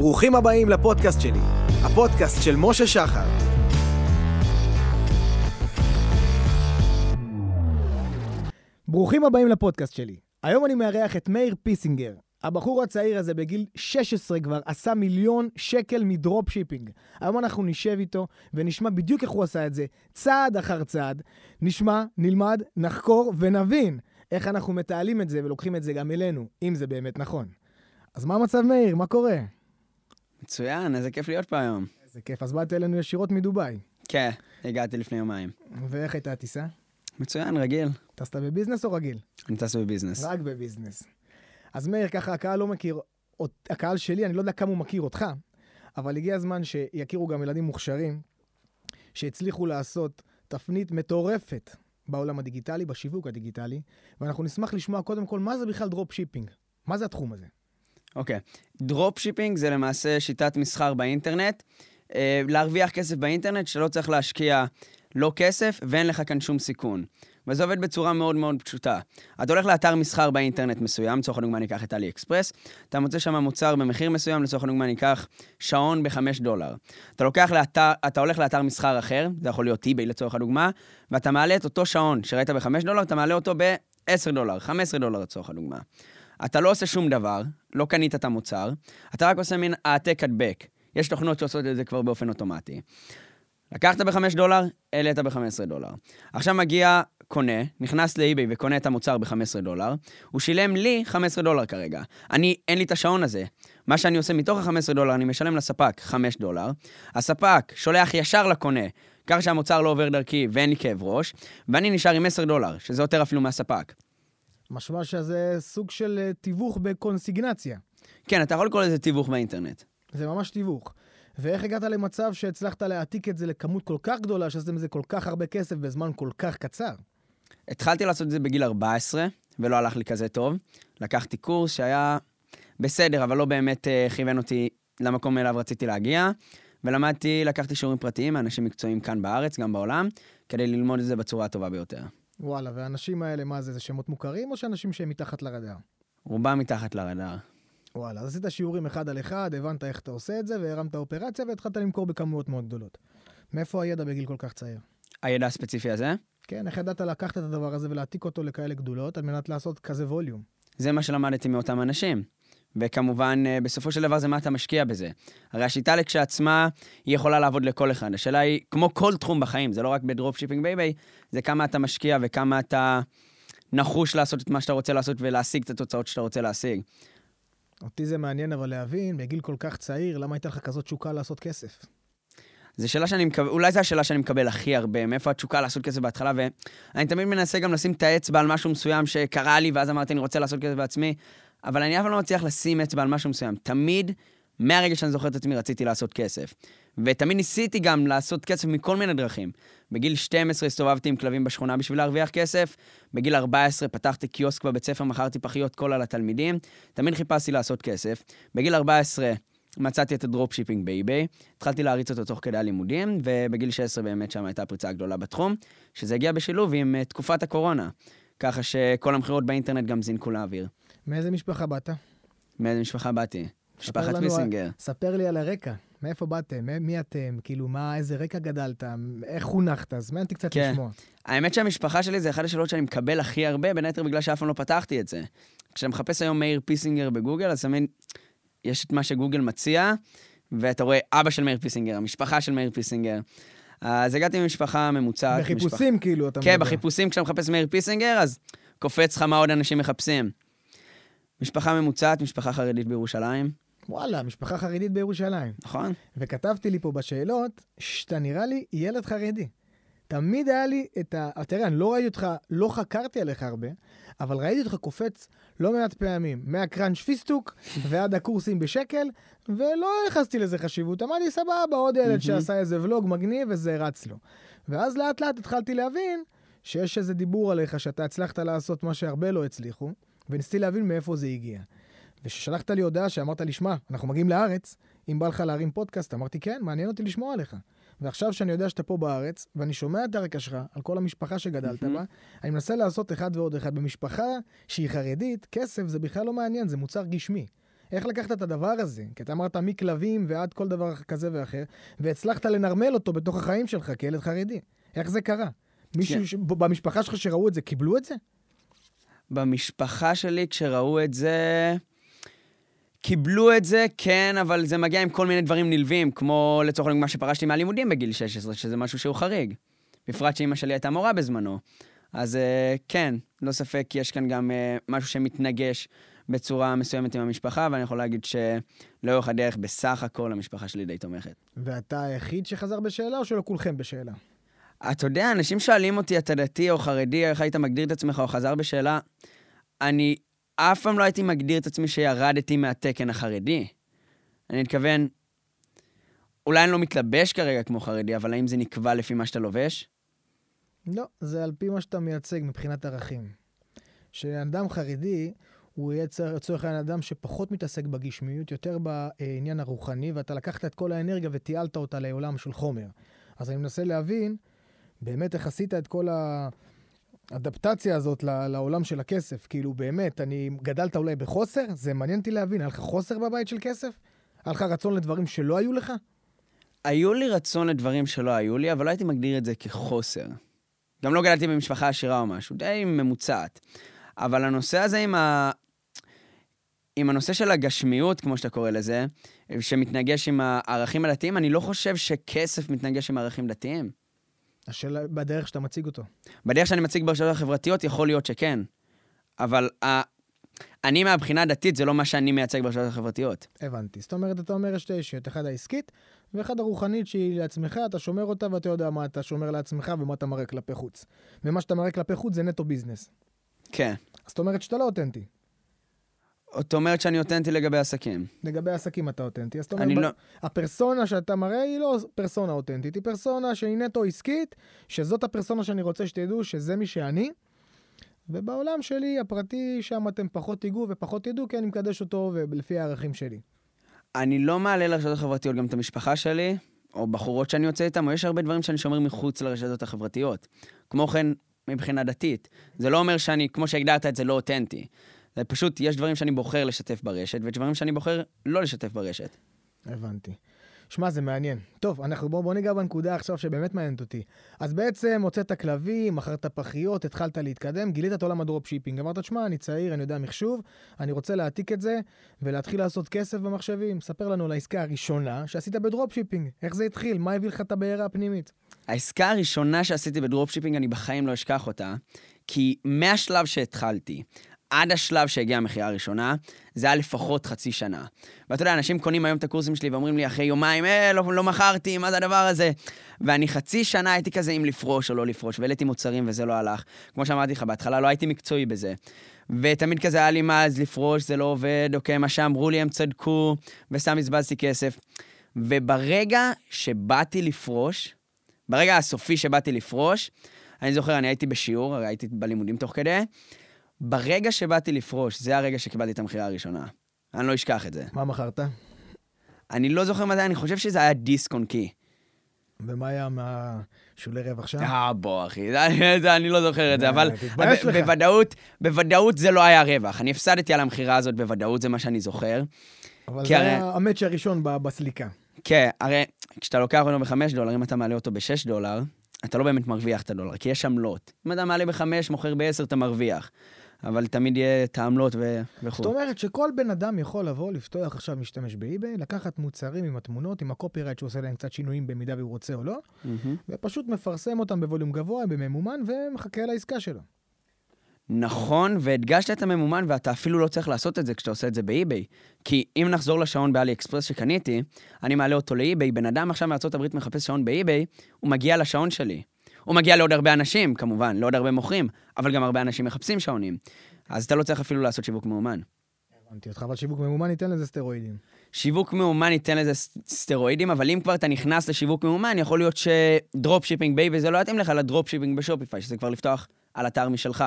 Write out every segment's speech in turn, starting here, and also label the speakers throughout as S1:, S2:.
S1: ברוכים הבאים לפודקאסט שלי, הפודקאסט של משה שחר. ברוכים הבאים לפודקאסט שלי. היום אני מארח את מאיר פיסינגר. הבחור הצעיר הזה בגיל 16 כבר עשה מיליון שקל מ dropshipping. היום אנחנו נשב איתו ונשמע בדיוק איך הוא עשה את זה, צעד אחר צעד. נשמע, נלמד, נחקור ונבין איך אנחנו מתעלים את זה ולוקחים את זה גם אלינו, אם זה באמת נכון. אז מה המצב, מאיר? מה קורה?
S2: מצוין, איזה כיף להיות פה היום.
S1: איזה כיף. אז באת אלינו ישירות מדובאי.
S2: כן, הגעתי לפני יומיים.
S1: ואיך הייתה הטיסה?
S2: מצוין, רגיל.
S1: טסת בביזנס או רגיל?
S2: אני טס בביזנס.
S1: רק בביזנס. אז מאיר, ככה הקהל לא מכיר, הקהל שלי, אני לא יודע כמה הוא מכיר אותך, אבל הגיע הזמן שיכירו גם ילדים מוכשרים, שהצליחו לעשות תפנית מטורפת בעולם הדיגיטלי, בשיווק הדיגיטלי, ואנחנו נשמח לשמוע קודם כל מה זה בכלל dropshipping. מה זה התחום הזה?
S2: אוקיי. dropshipping זה למעשה שיטת מסחר באינטרנט. אה, להרוויח כסף באינטרנט שלא צריך להשקיע לא כסף ואין לך כאן שום סיכון. וזה עובד בצורה מאוד מאוד פשוטה. אתה הולך לאתר מסחר באינטרנט מסוים, לצורך הדוגמה ניקח את AliExpress, אתה מוצא שם מוצר במחיר מסוים, לצורך הדוגמה ניקח שעון בחמש דולר. אתה לוקח לאתר, אתה הולך לאתר מסחר אחר, זה יכול להיות eBay לצורך הדוגמה, ואתה מעלה את אותו שעון שראית בחמש דולר, אתה מעלה אותו ב-10 דולר, 15 דולר לצורך הדוגמה. אתה לא עושה שום דבר, לא קנית את המוצר, אתה רק עושה מין העתק הדבק. יש תוכנות שעושות את זה כבר באופן אוטומטי. לקחת ב-5 דולר, העלית ב-15 דולר. עכשיו מגיע קונה, נכנס לאיביי וקונה את המוצר ב-15 דולר, הוא שילם לי 15 דולר כרגע. אני, אין לי את השעון הזה. מה שאני עושה מתוך ה-15 דולר, אני משלם לספק 5 דולר. הספק שולח ישר לקונה, כך שהמוצר לא עובר דרכי ואין לי כאב ראש, ואני נשאר עם 10 דולר, שזה יותר אפילו מהספק.
S1: משמע שזה סוג של אה, תיווך בקונסיגנציה.
S2: כן, אתה יכול לקרוא לזה תיווך באינטרנט.
S1: זה ממש תיווך. ואיך הגעת למצב שהצלחת להעתיק את זה לכמות כל כך גדולה, שעשיתם מזה כל כך הרבה כסף בזמן כל כך קצר?
S2: התחלתי לעשות את זה בגיל 14, ולא הלך לי כזה טוב. לקחתי קורס שהיה בסדר, אבל לא באמת uh, כיוון אותי למקום אליו רציתי להגיע, ולמדתי, לקחתי שיעורים פרטיים מאנשים מקצועיים כאן בארץ, גם בעולם, כדי ללמוד את זה בצורה הטובה ביותר.
S1: וואלה, והאנשים האלה, מה זה, זה שמות מוכרים או שאנשים שהם מתחת לרדאר?
S2: רובם מתחת לרדאר.
S1: וואלה, אז עשית שיעורים אחד על אחד, הבנת איך אתה עושה את זה, והרמת אופרציה והתחלת למכור בכמויות מאוד גדולות. מאיפה הידע בגיל כל כך צעיר?
S2: הידע הספציפי הזה?
S1: כן, איך ידעת לקחת את הדבר הזה ולהעתיק אותו לכאלה גדולות על מנת לעשות כזה ווליום?
S2: זה מה שלמדתי מאותם אנשים. וכמובן, אה, בסופו של דבר זה מה אתה משקיע בזה. הרי השיטה לכשעצמה, היא יכולה לעבוד לכל אחד. השאלה היא, כמו כל תחום בחיים, זה לא רק ב dropshipping ב eBay, זה כמה אתה משקיע וכמה אתה נחוש לעשות את מה שאתה רוצה לעשות ולהשיג את התוצאות שאתה רוצה להשיג.
S1: אותי זה מעניין אבל להבין, בגיל כל כך צעיר, למה הייתה לך כזאת תשוקה לעשות כסף?
S2: זו שאלה שאני מקבל, אולי זו השאלה שאני מקבל הכי הרבה, מאיפה התשוקה לעשות כסף בהתחלה, ואני תמיד מנסה גם לשים את האצבע על משהו מסוים שקרה לי, ואז אמרתי, אני רוצה לעשות כסף בעצמי, אבל אני אף פעם לא מצליח לשים אצבע על משהו מסוים. תמיד, מהרגע שאני זוכר את עצמי, רציתי לעשות כסף. ותמיד ניסיתי גם לעשות כסף מכל מיני דרכים. בגיל 12 הסתובבתי עם כלבים בשכונה בשביל להרוויח כסף, בגיל 14 פתחתי קיוסק בבית ספר, מכרתי פחיות קולה לתלמידים, תמיד חיפשתי לעשות כסף. בגיל 14 מצאתי את ה dropshipping ב eBay, התחלתי להריץ אותו תוך כדי הלימודים, ובגיל 16 באמת שם הייתה פריצה גדולה בתחום, שזה הגיע בשילוב עם uh, תקופת הקורונה, ככה שכל המכירות באינטרנט גם זינקו לאוויר.
S1: מאיזה משפחה באת?
S2: מאיזה משפחה באתי? משפחת ויסינגר.
S1: ספר לי על הרקע. מאיפה באתם? מי אתם? כאילו, מה, איזה רקע גדלת? איך חונכת? אז מעניין אותי קצת כן. לשמוע.
S2: האמת שהמשפחה שלי זה אחת השאלות שאני מקבל הכי הרבה, בין היתר בגלל שאף פעם לא פתחתי את זה. כשאתה מחפש היום מאיר פיסינגר בגוגל, אז תמיד יש את מה שגוגל מציע, ואתה רואה אבא של מאיר פיסינגר, המשפחה של מאיר פיסינגר. אז הגעתי ממשפחה ממוצעת.
S1: בחיפושים משפח... כאילו, אתה
S2: כן, מדבר. כן, בחיפושים כשאתה מחפש מאיר פיסינגר, אז קופץ לך מה עוד אנשים מחפשים. משפחה ממוצעת, משפחה חרדית בירושלים.
S1: וואלה, משפחה חרדית בירושלים.
S2: נכון.
S1: וכתבתי לי פה בשאלות, שאתה נראה לי ילד חרדי. תמיד היה לי את ה... תראה, אני לא ראיתי אותך, לא חקרתי עליך הרבה, אבל ראיתי אותך קופץ לא מעט פעמים, מהקראנץ' פיסטוק ועד הקורסים בשקל, ולא ייחסתי לזה חשיבות. אמרתי, סבבה, עוד ילד שעשה איזה ולוג מגניב וזה רץ לו. ואז לאט לאט התחלתי להבין שיש איזה דיבור עליך שאתה הצלחת לעשות מה שהרבה לא הצליחו, וניסיתי להבין מאיפה זה הגיע. וכששלחת לי הודעה שאמרת לי, שמע, אנחנו מגיעים לארץ, אם בא לך להרים פודקאסט, אמרתי, כן, מעניין אותי לשמוע עליך. ועכשיו שאני יודע שאתה פה בארץ, ואני שומע את הרקע שלך, על כל המשפחה שגדלת בה, אני מנסה לעשות אחד ועוד אחד. במשפחה שהיא חרדית, כסף זה בכלל לא מעניין, זה מוצר גשמי. איך לקחת את הדבר הזה? כי אתה אמרת מכלבים ועד כל דבר כזה ואחר, והצלחת לנרמל אותו בתוך החיים שלך כילד חרדי. איך זה קרה? מישהו
S2: כן.
S1: ש... במשפחה שלך שראו את זה, קיבלו את זה?
S2: במשפחה שלי, כשראו את זה, קיבלו את זה, כן, אבל זה מגיע עם כל מיני דברים נלווים, כמו לצורך העניין מה שפרשתי מהלימודים בגיל 16, שזה משהו שהוא חריג. בפרט שאימא שלי הייתה מורה בזמנו. אז אה, כן, לא ספק, יש כאן גם אה, משהו שמתנגש בצורה מסוימת עם המשפחה, ואני יכול להגיד שלאורך הדרך, בסך הכל, המשפחה שלי די תומכת.
S1: ואתה היחיד שחזר בשאלה, או שלא כולכם בשאלה?
S2: אתה יודע, אנשים שואלים אותי, אתה דתי או חרדי, איך היית מגדיר את עצמך או חזר בשאלה? אני אף פעם לא הייתי מגדיר את עצמי שירדתי מהתקן החרדי. אני מתכוון, אולי אני לא מתלבש כרגע כמו חרדי, אבל האם זה נקבע לפי מה שאתה לובש?
S1: לא, זה על פי מה שאתה מייצג מבחינת ערכים. שאדם חרדי, הוא יהיה לצורך העניין אדם שפחות מתעסק בגשמיות, יותר בעניין הרוחני, ואתה לקחת את כל האנרגיה ותיעלת אותה לעולם של חומר. אז אני מנסה להבין באמת איך עשית את כל האדפטציה הזאת לעולם של הכסף. כאילו, באמת, אני גדלת אולי בחוסר? זה מעניין אותי להבין. היה לך חוסר בבית של כסף? היה לך רצון לדברים שלא היו לך?
S2: היו לי רצון לדברים שלא היו לי, אבל לא הייתי מגדיר את זה כחוסר. גם לא גדלתי במשפחה עשירה או משהו, די ממוצעת. אבל הנושא הזה עם ה... עם הנושא של הגשמיות, כמו שאתה קורא לזה, שמתנגש עם הערכים הדתיים, אני לא חושב שכסף מתנגש עם ערכים דתיים.
S1: השאלה בדרך שאתה מציג אותו.
S2: בדרך שאני מציג ברשתות החברתיות, יכול להיות שכן. אבל ה... אני מהבחינה הדתית, זה לא מה שאני מייצג ברשתות החברתיות.
S1: הבנתי. זאת אומרת, אתה אומר שתי אישיות, אחד העסקית, ואחד הרוחנית שהיא לעצמך, אתה שומר אותה ואתה יודע מה אתה שומר לעצמך ומה אתה מראה כלפי חוץ. ומה שאתה מראה כלפי חוץ זה נטו ביזנס.
S2: כן.
S1: זאת אומרת שאתה לא אותנטי.
S2: זאת אומרת שאני אותנטי לגבי עסקים.
S1: לגבי עסקים אתה אותנטי. אז
S2: אני
S1: ב-
S2: לא...
S1: הפרסונה שאתה מראה היא לא פרסונה אותנטית, היא פרסונה שהיא נטו עסקית, שזאת הפרסונה שאני רוצה שתדעו שזה מי שאני. ובעולם שלי, הפרטי, שם אתם פחות תיגעו ופחות תדעו, כי אני מקדש אותו ולפי הערכים שלי.
S2: אני לא מעלה לרשתות החברתיות גם את המשפחה שלי, או בחורות שאני יוצא איתן, או יש הרבה דברים שאני שומר מחוץ לרשתות החברתיות. כמו כן, מבחינה דתית. זה לא אומר שאני, כמו שהגדרת את זה, לא אותנטי. זה פשוט, יש דברים שאני בוחר לשתף ברשת, ויש דברים שאני בוחר לא לשתף ברשת.
S1: הבנתי. שמע, זה מעניין. טוב, אנחנו בוא, בוא ניגע בנקודה עכשיו שבאמת מעניינת אותי. אז בעצם הוצאת כלבים, מכרת פחיות, התחלת להתקדם, גילית את עולם ה dropshipping. אמרת, שמע, אני צעיר, אני יודע מחשוב, אני רוצה להעתיק את זה ולהתחיל לעשות כסף במחשבים. ספר לנו על העסקה הראשונה שעשית ב dropshipping. איך זה התחיל? מה הביא לך את הבעירה הפנימית?
S2: העסקה הראשונה שעשיתי ב dropshipping, אני בחיים לא אשכח אותה, כי מהשלב שהתחלתי, עד השלב שהגיעה המכירה הראשונה, זה היה לפחות חצי שנה. ואתה יודע, אנשים קונים היום את הקורסים שלי ואומרים לי אחרי יומיים, אה, לא, לא מכרתי, מה זה הדבר הזה? ואני חצי שנה הייתי כזה אם לפרוש או לא לפרוש, והעליתי מוצרים וזה לא הלך. כמו שאמרתי לך, בהתחלה לא הייתי מקצועי בזה. ותמיד כזה היה לי מה, אז לפרוש, זה לא עובד, אוקיי, מה שאמרו לי הם צדקו, וסתם בזבזתי כסף. וברגע שבאתי לפרוש, ברגע הסופי שבאתי לפרוש, אני זוכר, אני הייתי בשיעור, הייתי בלימודים תוך כדי, ברגע שבאתי לפרוש, זה הרגע שקיבלתי את המכירה הראשונה. אני לא אשכח את זה.
S1: מה מכרת?
S2: אני לא זוכר מתי, אני חושב שזה היה דיסק און קי.
S1: ומה היה מהשולי רווח שם?
S2: אה, בוא, אחי, אני לא זוכר את זה,
S1: אה,
S2: אבל. בוודאות, בוודאות זה לא היה רווח. אני הפסדתי על המכירה הזאת בוודאות, זה מה שאני זוכר.
S1: אבל זה היה המאץ' הראשון בסליקה.
S2: כן, הרי כשאתה לוקח אותו בחמש דולר, אם אתה מעלה אותו בשש דולר, אתה לא באמת מרוויח את הדולר, כי יש עמלות. אם אתה מעלה בחמש, מוכר בעשר, אתה מרוויח. אבל תמיד יהיה את העמלות ו-
S1: זאת
S2: וכו'.
S1: אומרת שכל בן אדם יכול לבוא, לפתוח עכשיו משתמש ב eBay, לקחת מוצרים עם התמונות, עם ה copyright שהוא עושה להם קצת שינויים במידה והוא רוצה או לא,
S2: מהמם.
S1: ופשוט מפרסם אותם ב volume גבוה, בממומן, ומחכה לעסקה שלו.
S2: נכון, והדגשת את הממומן, ואתה אפילו לא צריך לעשות את זה כשאתה עושה את זה ב eBay. כי אם נחזור לשעון ב AliExpress שקניתי, אני מעלה אותו ל eBay, בן אדם עכשיו מארה"ב מחפש שעון ב eBay, הוא מגיע לשעון שלי. הוא מגיע לעוד הרבה אנשים, כמובן, לעוד הרבה מוכרים, אבל גם הרבה אנשים מחפשים שעונים. אז אתה לא צריך אפילו לעשות שיווק מאומן.
S1: הבנתי אותך, אבל שיווק ממומן ייתן לזה סטרואידים.
S2: שיווק ממומן ייתן לזה סטרואידים, אבל אם כבר אתה נכנס לשיווק ממומן, יכול להיות ש dropshipping ב eBay זה לא יתאים לך ל dropshipping ב Shopify, שזה כבר לפתוח על אתר משלך.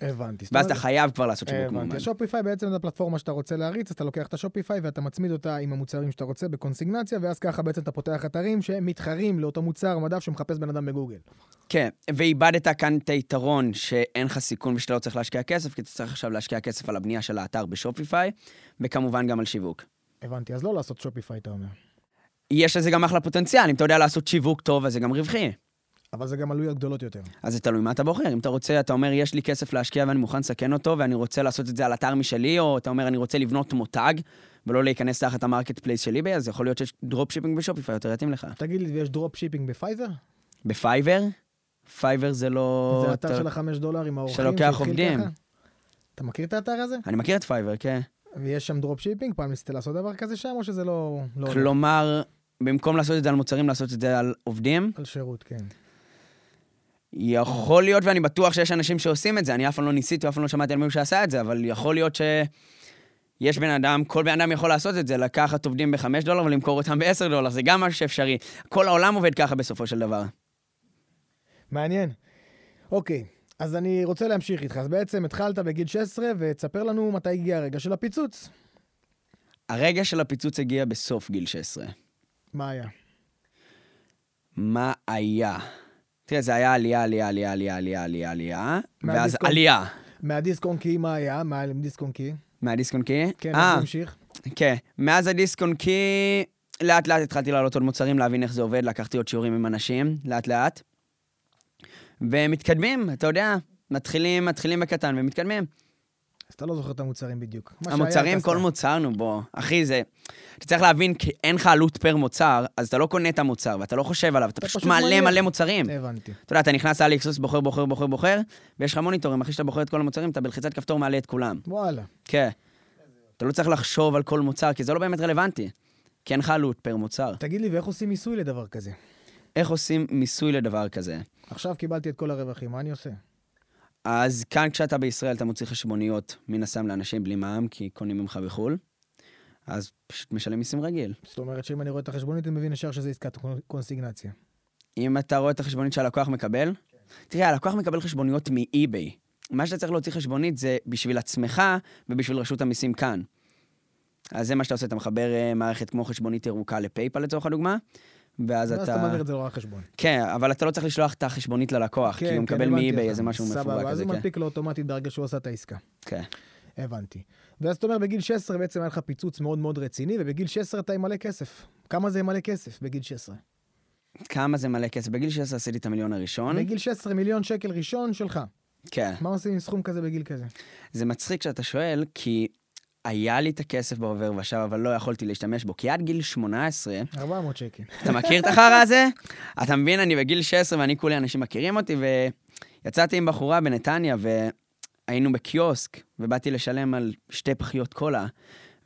S1: הבנתי.
S2: ואז אתה חייב כבר לעשות שיווק ממומן.
S1: הבנתי. ה Shopify בעצם זה הפלטפורמה שאתה רוצה להריץ, אז אתה לוקח את ה Shopify ואתה מצמיד אותה עם המוצרים שאתה רוצה בקונסיגנציה, ואז ככה בעצם אתה פותח אתרים שמתחרים לאותו מוצר מדף שמחפש בן אדם בגוגל.
S2: כן, ואיבדת כאן את היתרון שאין לך סיכון ושאתה לא צריך להשקיע כסף, כי אתה צריך עכשיו להשקיע כסף על הבנייה של האתר ב Shopify, וכמובן גם על שיווק.
S1: הבנתי, אז לא לעשות Shopify, אתה אומר.
S2: יש לזה גם אחלה פוטנציאל, אם אתה יודע לעשות שיווק טוב, אז זה גם רווחי.
S1: אבל זה גם עלויות גדולות יותר.
S2: אז זה תלוי מה אתה בוחר. אם אתה רוצה, אתה אומר, יש לי כסף להשקיע ואני מוכן לסכן אותו, ואני רוצה לעשות את זה על אתר משלי, או אתה אומר, אני רוצה לבנות מותג, ולא להיכנס תחת ה marketplace של eBay, אז יכול להיות שיש dropshipping ב Shopify יותר יתאים לך.
S1: תגיד לי, ויש dropshipping ב Fiverr?
S2: ב Fiverr? Fiverr זה לא...
S1: זה אתר של החמש דולר עם האורחים
S2: שלוקח עובדים.
S1: אתה מכיר את האתר הזה?
S2: אני מכיר את Fiverr, כן.
S1: ויש שם drop shipping? פעם ניסית לעשות דבר כזה שם, או שזה לא... לא?
S2: כלומר, במקום לעשות את זה על מוצרים, לעשות את זה על עובדים,
S1: על שירות, כן.
S2: יכול להיות, ואני בטוח שיש אנשים שעושים את זה, אני אף פעם לא ניסיתי, אף פעם לא שמעתי על מישהו שעשה את זה, אבל יכול להיות שיש בן אדם, כל בן אדם יכול לעשות את זה, לקחת עובדים ב-5 דולר ולמכור אותם ב-10 דולר, זה גם משהו שאפשרי. כל העולם עובד ככה בסופו של דבר.
S1: מעניין. אוקיי, אז אני רוצה להמשיך איתך. אז בעצם התחלת בגיל 16, ותספר לנו מתי הגיע הרגע של הפיצוץ.
S2: הרגע של הפיצוץ הגיע בסוף גיל 16.
S1: מה היה?
S2: מה היה? תראה, זה היה עלייה, עלייה, עלייה, עלייה, עלייה, עלייה, עלייה, ואז עלייה.
S1: מהדיסק און קי, מה היה? מה היה עם דיסק און קי?
S2: מהדיסק און קי?
S1: כן,
S2: אה,
S1: אז נמשיך.
S2: כן. מאז הדיסק און קי, לאט לאט התחלתי לעלות עוד מוצרים, להבין איך זה עובד, לקחתי עוד שיעורים עם אנשים, לאט לאט. ומתקדמים, אתה יודע, מתחילים, מתחילים בקטן ומתקדמים.
S1: אז אתה לא זוכר את המוצרים בדיוק.
S2: המוצרים, כל. מוצר, נו בוא. אחי, זה... אתה צריך להבין, כי אין לך עלות פר מוצר, אז אתה לא קונה את המוצר, ואתה לא חושב עליו, אתה
S1: אתה
S2: פשוט
S1: פשוט
S2: מעלה. מלא מוצרים.
S1: הבנתי.
S2: אתה יודע, אתה נכנס לאלי אקסוס, בוחר, בוחר, בוחר, בוחר, ויש לך מוניטורים, אחרי שאתה בוחר את כל המוצרים, אתה בלחיצת כפתור מעלה את כולם.
S1: וואלה.
S2: כן. אתה לא צריך לחשוב על כל מוצר, כי זה לא באמת רלוונטי. כי אין לך עלות פר מוצר.
S1: תגיד לי, ואיך עושים מיסוי לדבר כזה?
S2: איך עושים מיסוי לדבר כזה?
S1: עכשיו קיבלתי את כל הרווחים, מה אני עושה?
S2: אז כאן כשאתה בישראל אתה מוציא חשבוניות מן הסתם לאנשים בלי מע"מ, כי קונים ממך בחו"ל, אז פשוט משלם מיסים רגיל.
S1: זאת אומרת שאם אני רואה את החשבונית, אני מבין ישר שזה עסקת קונ- קונסיגנציה.
S2: אם אתה רואה את החשבונית שהלקוח מקבל, תראה, הלקוח מקבל חשבוניות מאי-ביי. מה שאתה צריך להוציא חשבונית זה בשביל עצמך ובשביל רשות המיסים כאן. אז זה מה שאתה עושה, אתה מחבר אה, מערכת כמו חשבונית ירוקה לפייפל לצורך הדוגמה, ואז
S1: ואז אתה
S2: אתה...
S1: מעביר את זה לרואה חשבון.
S2: כן, אבל אתה לא צריך לשלוח את החשבונית ללקוח, כי הוא מקבל
S1: כן, הבנתי
S2: מאי-ביי. איזה משהו מפורק
S1: סבבה, אז הוא
S2: כן.
S1: מנפיק לו אוטומטית ברגע שהוא עשה את העסקה.
S2: כן.
S1: הבנתי. ואז אתה אומר, בגיל 16 בעצם היה לך פיצוץ מאוד מאוד רציני, ובגיל 16 אתה עם מלא כסף. כמה זה מלא כסף בגיל 16?
S2: כמה זה מלא כסף? בגיל 16 עשיתי את המיליון הראשון.
S1: בגיל 16 מיליון שקל ראשון שלך.
S2: כן.
S1: מה עושים עם סכום כזה בגיל כזה?
S2: זה מצחיק שאתה שואל, כי היה לי את הכסף בעובר ושב, אבל לא יכולתי להשתמש בו. כי עד גיל 18,
S1: 400 שקל.
S2: אתה מכיר את החרא הזה? אתה מבין, אני בגיל 16 ואני כולי, אנשים מכירים אותי, ויצאתי עם בחורה בנתניה, והיינו בקיוסק, ובאתי לשלם על שתי פחיות קולה,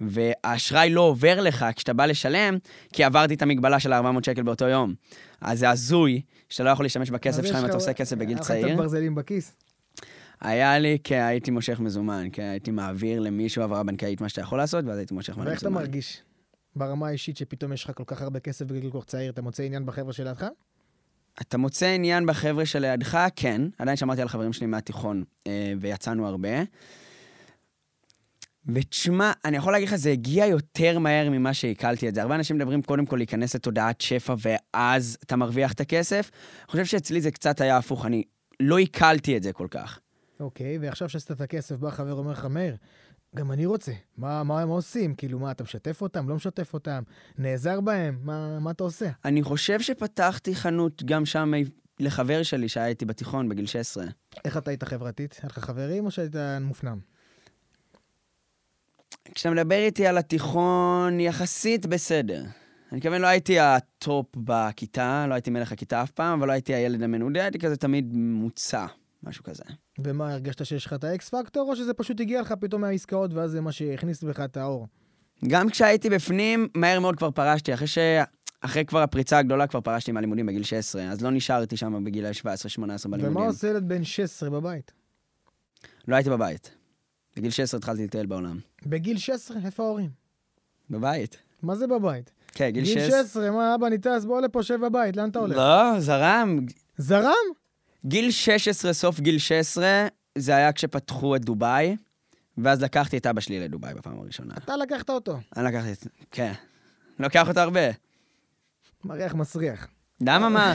S2: והאשראי לא עובר לך כשאתה בא לשלם, כי עברתי את המגבלה של 400 שקל באותו יום. אז זה הזוי, שאתה לא יכול להשתמש בכסף שלך אם אתה עושה כסף בגיל צעיר.
S1: קצת ברזלים בכיס.
S2: היה לי, כן, הייתי מושך מזומן, כן, הייתי מעביר למישהו העברה בנקאית, מה שאתה יכול לעשות, ואז הייתי מושך מלא
S1: ואיך אתה
S2: מזומן.
S1: מרגיש ברמה האישית שפתאום יש לך כל כך הרבה כסף בגיל כל כך צעיר, אתה מוצא עניין בחבר'ה שלידך?
S2: אתה מוצא עניין בחבר'ה שלידך? כן. עדיין שמרתי על חברים שלי מהתיכון, אה, ויצאנו הרבה. ותשמע, אני יכול להגיד לך, זה הגיע יותר מהר ממה שעיכלתי את זה. הרבה אנשים מדברים קודם כל להיכנס לתודעת שפע, ואז אתה מרוויח את הכסף. אני חושב שאצלי זה קצת היה הפוך, אני לא עיכלתי את זה כל כך.
S1: אוקיי, ועכשיו שעשית את הכסף, בא חבר אומר לך, מאיר, גם אני רוצה. מה, מה הם עושים? כאילו, מה, אתה משתף אותם? לא משתף אותם? נעזר בהם? מה, מה אתה עושה?
S2: אני חושב שפתחתי חנות גם שם לחבר שלי שהיה איתי בתיכון בגיל 16.
S1: איך אתה היית חברתית? היה לך חברים או שהיית מופנם?
S2: כשאתה מדבר איתי על התיכון, יחסית בסדר. אני מתכוון, לא הייתי ה top בכיתה, לא הייתי מלך הכיתה אף פעם, אבל לא הייתי הילד המנודה, הייתי כזה תמיד ממוצע, משהו כזה.
S1: ומה, הרגשת שיש לך את ה X factor, או שזה פשוט הגיע לך פתאום מהעסקאות, ואז זה מה שהכניס בך את האור?
S2: גם כשהייתי בפנים, מהר מאוד כבר פרשתי, אחרי ש... אחרי כבר הפריצה הגדולה, כבר פרשתי מהלימודים בגיל 16, אז לא נשארתי שם בגיל 17-18 בלימודים.
S1: ומה עושה ילד בן 16 בבית?
S2: לא הייתי בבית. בגיל 16 התחלתי לטייל בעולם.
S1: בגיל 16? איפה ההורים?
S2: בבית.
S1: מה זה בבית?
S2: כן, גיל
S1: גיל
S2: 16.
S1: 16, מה, אבא ניטס, בוא לפה, שב בבית, לאן אתה הולך?
S2: לא, זרם.
S1: זרם?
S2: גיל 16, סוף גיל 16, זה היה כשפתחו את דובאי, ואז לקחתי את אבא שלי לדובאי בפעם הראשונה.
S1: אתה לקחת אותו.
S2: אני לקחתי את... כן. לוקח אותו הרבה.
S1: מריח מסריח.
S2: למה מה?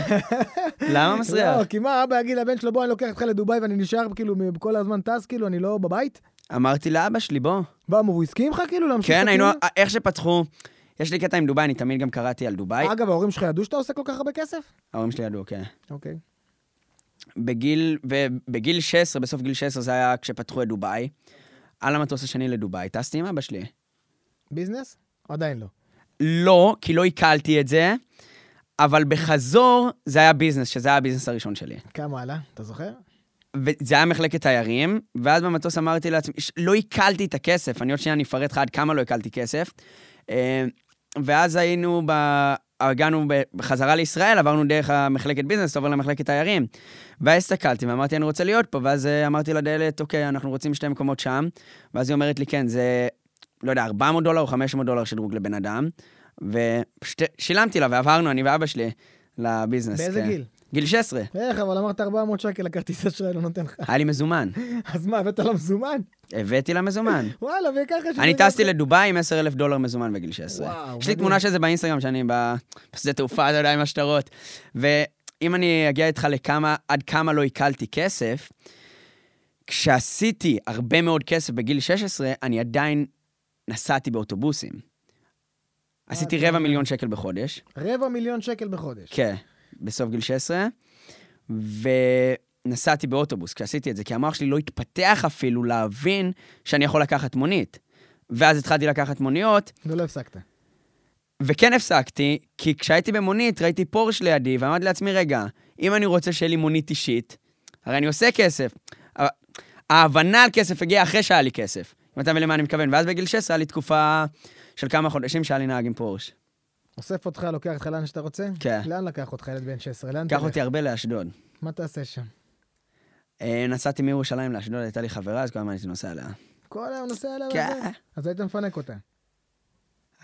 S2: למה מסריח?
S1: לא, כי מה, אבא יגיד לבן שלו, בוא, אני לוקח אותך לדובאי ואני נשאר כאילו כל הזמן טס, כאילו, אני לא בבית?
S2: אמרתי לאבא שלי, בוא.
S1: בוא, הוא הסכים לך כאילו להמשיך
S2: כן, היינו? איך שפתחו, יש לי קטע עם דובאי, אני תמיד גם קראתי על דובאי.
S1: אגב, ההורים שלך ידעו שאתה עושה כל כך הרבה כסף?
S2: ההורים שלי ידעו, כן.
S1: אוקיי.
S2: בגיל, ובגיל 16, בסוף גיל 16 זה היה כשפתחו את דובאי. על המטוס השני לדובאי, טסתי עם אבא שלי.
S1: ביזנס? עדיין לא.
S2: לא, כי לא עיכלתי את זה, אבל בחזור זה היה ביזנס, שזה היה הביזנס הראשון שלי.
S1: כמה עלה? אתה זוכר?
S2: וזה היה מחלקת תיירים, ואז במטוס אמרתי לעצמי, לא עיכלתי את הכסף, אני עוד שנייה אני אפרט לך עד כמה לא עיכלתי כסף. אה, ואז היינו, ב... הגענו בחזרה לישראל, עברנו דרך המחלקת ביזנס, עובר למחלקת תיירים. ואז הסתכלתי ואמרתי, אני רוצה להיות פה, ואז אה, אמרתי לדיילת, אוקיי, אנחנו רוצים שתי מקומות שם. ואז היא אומרת לי, כן, זה, לא יודע, 400 דולר או 500 דולר שדרוג לבן אדם. ושילמתי לה, ועברנו, אני ואבא שלי, לביזנס.
S1: באיזה
S2: כן.
S1: גיל?
S2: גיל 16.
S1: איך, אבל אמרת 400 שקל לכרטיס אשראי לא נותן לך.
S2: היה לי מזומן.
S1: אז מה, הבאת לו מזומן?
S2: הבאתי לה מזומן.
S1: וואלה, וככה שזה...
S2: אני טסתי לדובאי עם 10 אלף דולר מזומן בגיל 16.
S1: וואו,
S2: יש לי. תמונה של זה באינסטגרם שאני בשדה תעופה, אתה יודע, עם השטרות. ואם אני אגיע איתך לכמה, עד כמה לא עיכלתי כסף, כשעשיתי הרבה מאוד כסף בגיל 16, אני עדיין נסעתי באוטובוסים. עשיתי
S1: אתה
S2: רבע
S1: אומר?
S2: מיליון שקל בחודש.
S1: רבע מיליון שקל בחודש.
S2: כן, בסוף גיל 16, ונסעתי באוטובוס כשעשיתי את זה, כי המוח שלי לא התפתח אפילו להבין שאני יכול לקחת מונית. ואז התחלתי לקחת מוניות,
S1: ולא הפסקת.
S2: וכן הפסקתי, כי כשהייתי במונית ראיתי פורש לידי, ואמרתי לעצמי, רגע, אם אני רוצה שיהיה לי מונית אישית, הרי אני עושה כסף. ההבנה על כסף הגיעה אחרי שהיה לי כסף, אם אתה מבין למה אני מתכוון. ואז בגיל 16 היה לי תקופה של כמה חודשים שהיה לי נהג עם פורש.
S1: אוסף אותך, לוקח אותך לאן שאתה רוצה?
S2: כן.
S1: לאן לקח אותך ילד בן 16? לאן
S2: קח
S1: תלך?
S2: אותי הרבה לאשדוד.
S1: מה תעשה שם?
S2: אה, נסעתי מירושלים לאשדוד, הייתה לי חברה, אז כל הזמן הייתי נוסע אליה.
S1: כל היום נוסע עליה
S2: כן.
S1: אז היית מפנק אותה.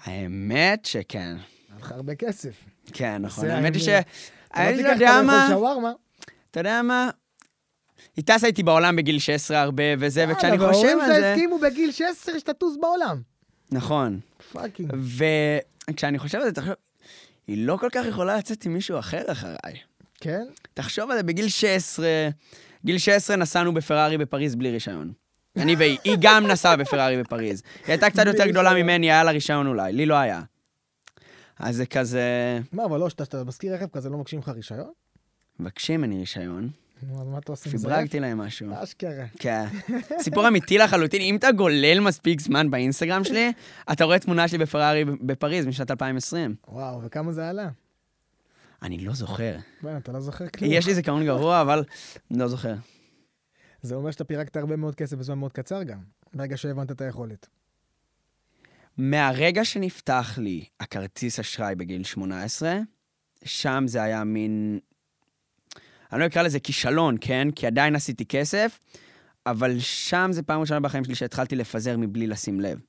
S2: האמת שכן.
S1: היה לך הרבה כסף.
S2: כן, נכון. האמת היא ש...
S1: האמת. אתה
S2: אני
S1: לא
S2: לא
S1: תיקח
S2: יודע מה...
S1: שווארמה.
S2: אתה יודע מה? היא טסה איתי בעולם בגיל 16 הרבה וזה, וכשאני חושב על
S1: שלה
S2: זה...
S1: הסכימו בגיל 16 שתטוס בעולם.
S2: נכון.
S1: fucking.
S2: וכשאני חושב על זה, תחשוב, היא לא כל כך יכולה לצאת עם מישהו אחר אחריי.
S1: כן?
S2: תחשוב על זה, בגיל 16, גיל 16 נסענו בפרארי בפריז בלי רישיון. אני והיא, היא גם נסעה בפרארי בפריז. היא הייתה קצת יותר גדולה. ממני, היה לה רישיון אולי, לי לא היה. אז זה כזה,
S1: מה, אבל לא, שאתה מזכיר רכב כזה, לא מבקשים לך רישיון?
S2: מבקשים ממני רישיון,
S1: נו, אז מה אתה עושה עם זה?
S2: פיברגתי להם משהו.
S1: אשכרה.
S2: כן. סיפור אמיתי לחלוטין. אם אתה גולל מספיק זמן באינסטגרם שלי, אתה רואה תמונה שלי בפרארי בפריז משנת 2020.
S1: וואו, וכמה זה עלה?
S2: אני לא זוכר.
S1: בוא'נה, אתה לא זוכר כלום.
S2: יש לי זיכרון גרוע, אבל לא זוכר.
S1: זה אומר שאתה פירקת הרבה מאוד כסף בזמן מאוד קצר גם, ברגע שהבנת את היכולת.
S2: מהרגע שנפתח לי הכרטיס אשראי בגיל 18, שם זה היה מין... אני לא אקרא לזה כישלון, כן? כי עדיין עשיתי כסף, אבל שם זה פעם ראשונה בחיים שלי שהתחלתי לפזר מבלי לשים לב.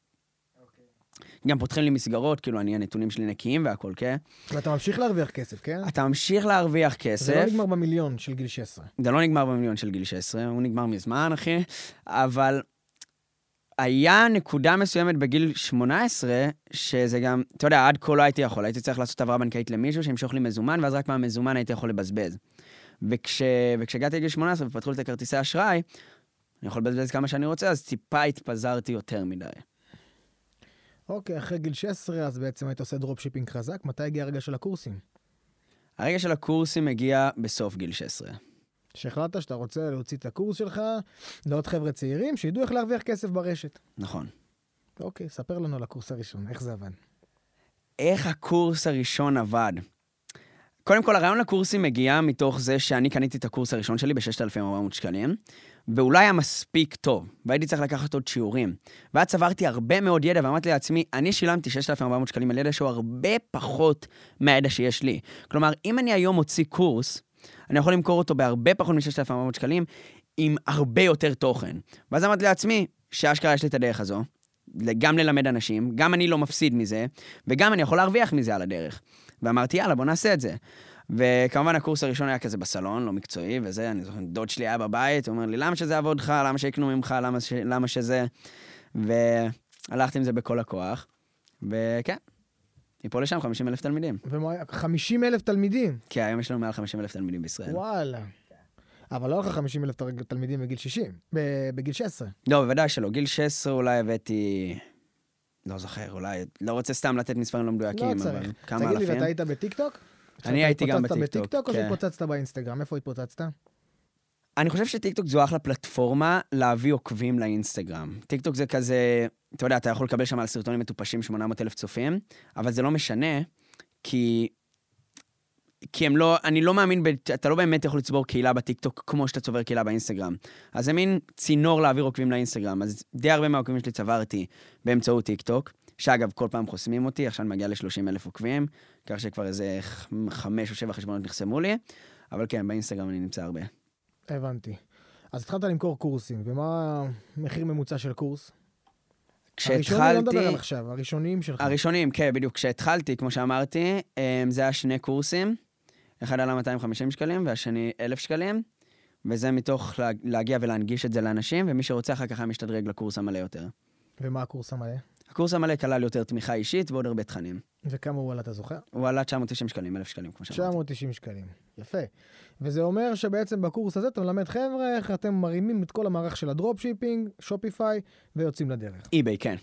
S2: גם פותחים לי מסגרות, כאילו, אני, הנתונים שלי נקיים והכל, כן?
S1: ואתה ממשיך להרוויח כסף, כן?
S2: אתה ממשיך להרוויח כסף.
S1: זה לא נגמר במיליון של גיל 16.
S2: זה לא נגמר במיליון של גיל 16, הוא נגמר מזמן, אחי. אבל היה נקודה מסוימת בגיל 18, שזה גם, אתה יודע, עד כה לא הייתי יכול, הייתי צריך לעשות העברה בנקאית למישהו שימשוך לי מזומן, ואז רק מהמזומן הייתי יכול לבזבז. וכש, וכשהגעתי לגיל 18 ופתחו לי את הכרטיסי אשראי, אני יכול לבזבז כמה שאני רוצה, אז טיפה התפזרתי יותר מדי.
S1: אוקיי, אחרי גיל 16, אז בעצם היית עושה drop shipping חזק. מתי הגיע הרגע של הקורסים?
S2: הרגע של הקורסים הגיע בסוף גיל 16.
S1: שהחלטת שאתה רוצה להוציא את הקורס שלך לעוד חבר'ה צעירים שידעו איך להרוויח כסף ברשת.
S2: נכון.
S1: אוקיי, ספר לנו על הקורס הראשון, איך זה עבד.
S2: איך הקורס הראשון עבד? קודם כל, הרעיון לקורסים מגיע מתוך זה שאני קניתי את הקורס הראשון שלי ב-6,400 שקלים, ואולי היה מספיק טוב, והייתי צריך לקחת עוד שיעורים. ואז צברתי הרבה מאוד ידע, ואמרתי לעצמי, אני שילמתי 6,400 שקלים על ידע שהוא הרבה פחות מהידע שיש לי. כלומר, אם אני היום מוציא קורס, אני יכול למכור אותו בהרבה פחות מ-6,400 שקלים, עם הרבה יותר תוכן. ואז אמרתי לעצמי, שאשכרה יש לי את הדרך הזו, גם ללמד אנשים, גם אני לא מפסיד מזה, וגם אני יכול להרוויח מזה על הדרך. ואמרתי, יאללה, בוא נעשה את זה. וכמובן הקורס הראשון היה כזה בסלון, לא מקצועי, וזה, אני זוכר, דוד שלי היה בבית, הוא אומר לי, למה שזה יעבוד לך? למה שיקנו ממך? למה, ש... למה שזה... והלכתי עם זה בכל הכוח, וכן, מפה לשם 50 אלף תלמידים.
S1: ומה, 50 אלף תלמידים?
S2: כי היום יש לנו מעל 50 אלף תלמידים בישראל.
S1: וואלה. אבל לא לך 50 אלף תלמידים בגיל 60, בגיל 16.
S2: לא, בוודאי שלא. גיל 16 אולי הבאתי... לא זוכר, אולי... לא רוצה סתם לתת מספרים לא מדויקים,
S1: לא אבל כמה אלפים. תגיד לי, ואתה היית בטיקטוק?
S2: אני הייתי גם בטיקטוק,
S1: התפוצצת בטיקטוק או כן. שהתפוצצת באינסטגרם? איפה התפוצצת?
S2: אני חושב שטיקטוק זו אחלה פלטפורמה להביא עוקבים לאינסטגרם. טיקטוק זה כזה, אתה יודע, אתה יכול לקבל שם על סרטונים מטופשים 800 אלף צופים, אבל זה לא משנה, כי... כי הם לא, אני לא מאמין, ב, אתה לא באמת יכול לצבור קהילה בטיקטוק כמו שאתה צובר קהילה באינסטגרם. אז זה מין צינור להעביר עוקבים לאינסטגרם. אז די הרבה מהעוקבים שלי צברתי באמצעות טיקטוק, שאגב, כל פעם חוסמים אותי, עכשיו אני מגיע ל-30 אלף עוקבים, כך שכבר איזה חמש או שבע חשבונות נחסמו לי, אבל כן, באינסטגרם אני נמצא הרבה.
S1: הבנתי. אז התחלת למכור קורסים, ומה המחיר ממוצע של קורס?
S2: כשהתחלתי...
S1: הראשונים, לא מדבר על עכשיו, הראשונים שלך.
S2: הראשונים, כן, בדיוק. כשהתחלתי, כמו שאמרתי, אמ, זה היה שני קורסים. אחד עלה 250 שקלים והשני 1,000 שקלים, וזה מתוך להגיע ולהנגיש את זה לאנשים, ומי שרוצה אחר כך היה משתדרג לקורס המלא יותר.
S1: ומה הקורס המלא?
S2: הקורס המלא כלל יותר תמיכה אישית ועוד הרבה תכנים.
S1: וכמה הוא עלה, אתה זוכר?
S2: הוא עלה 990 שקלים, 1,000 שקלים, כמו
S1: שאמרתי. 990 שקלים, יפה. וזה אומר שבעצם בקורס הזה אתה מלמד חבר'ה איך אתם מרימים את כל המערך של ה drop shipping, Shopify, ויוצאים לדרך.
S2: eBay, כן.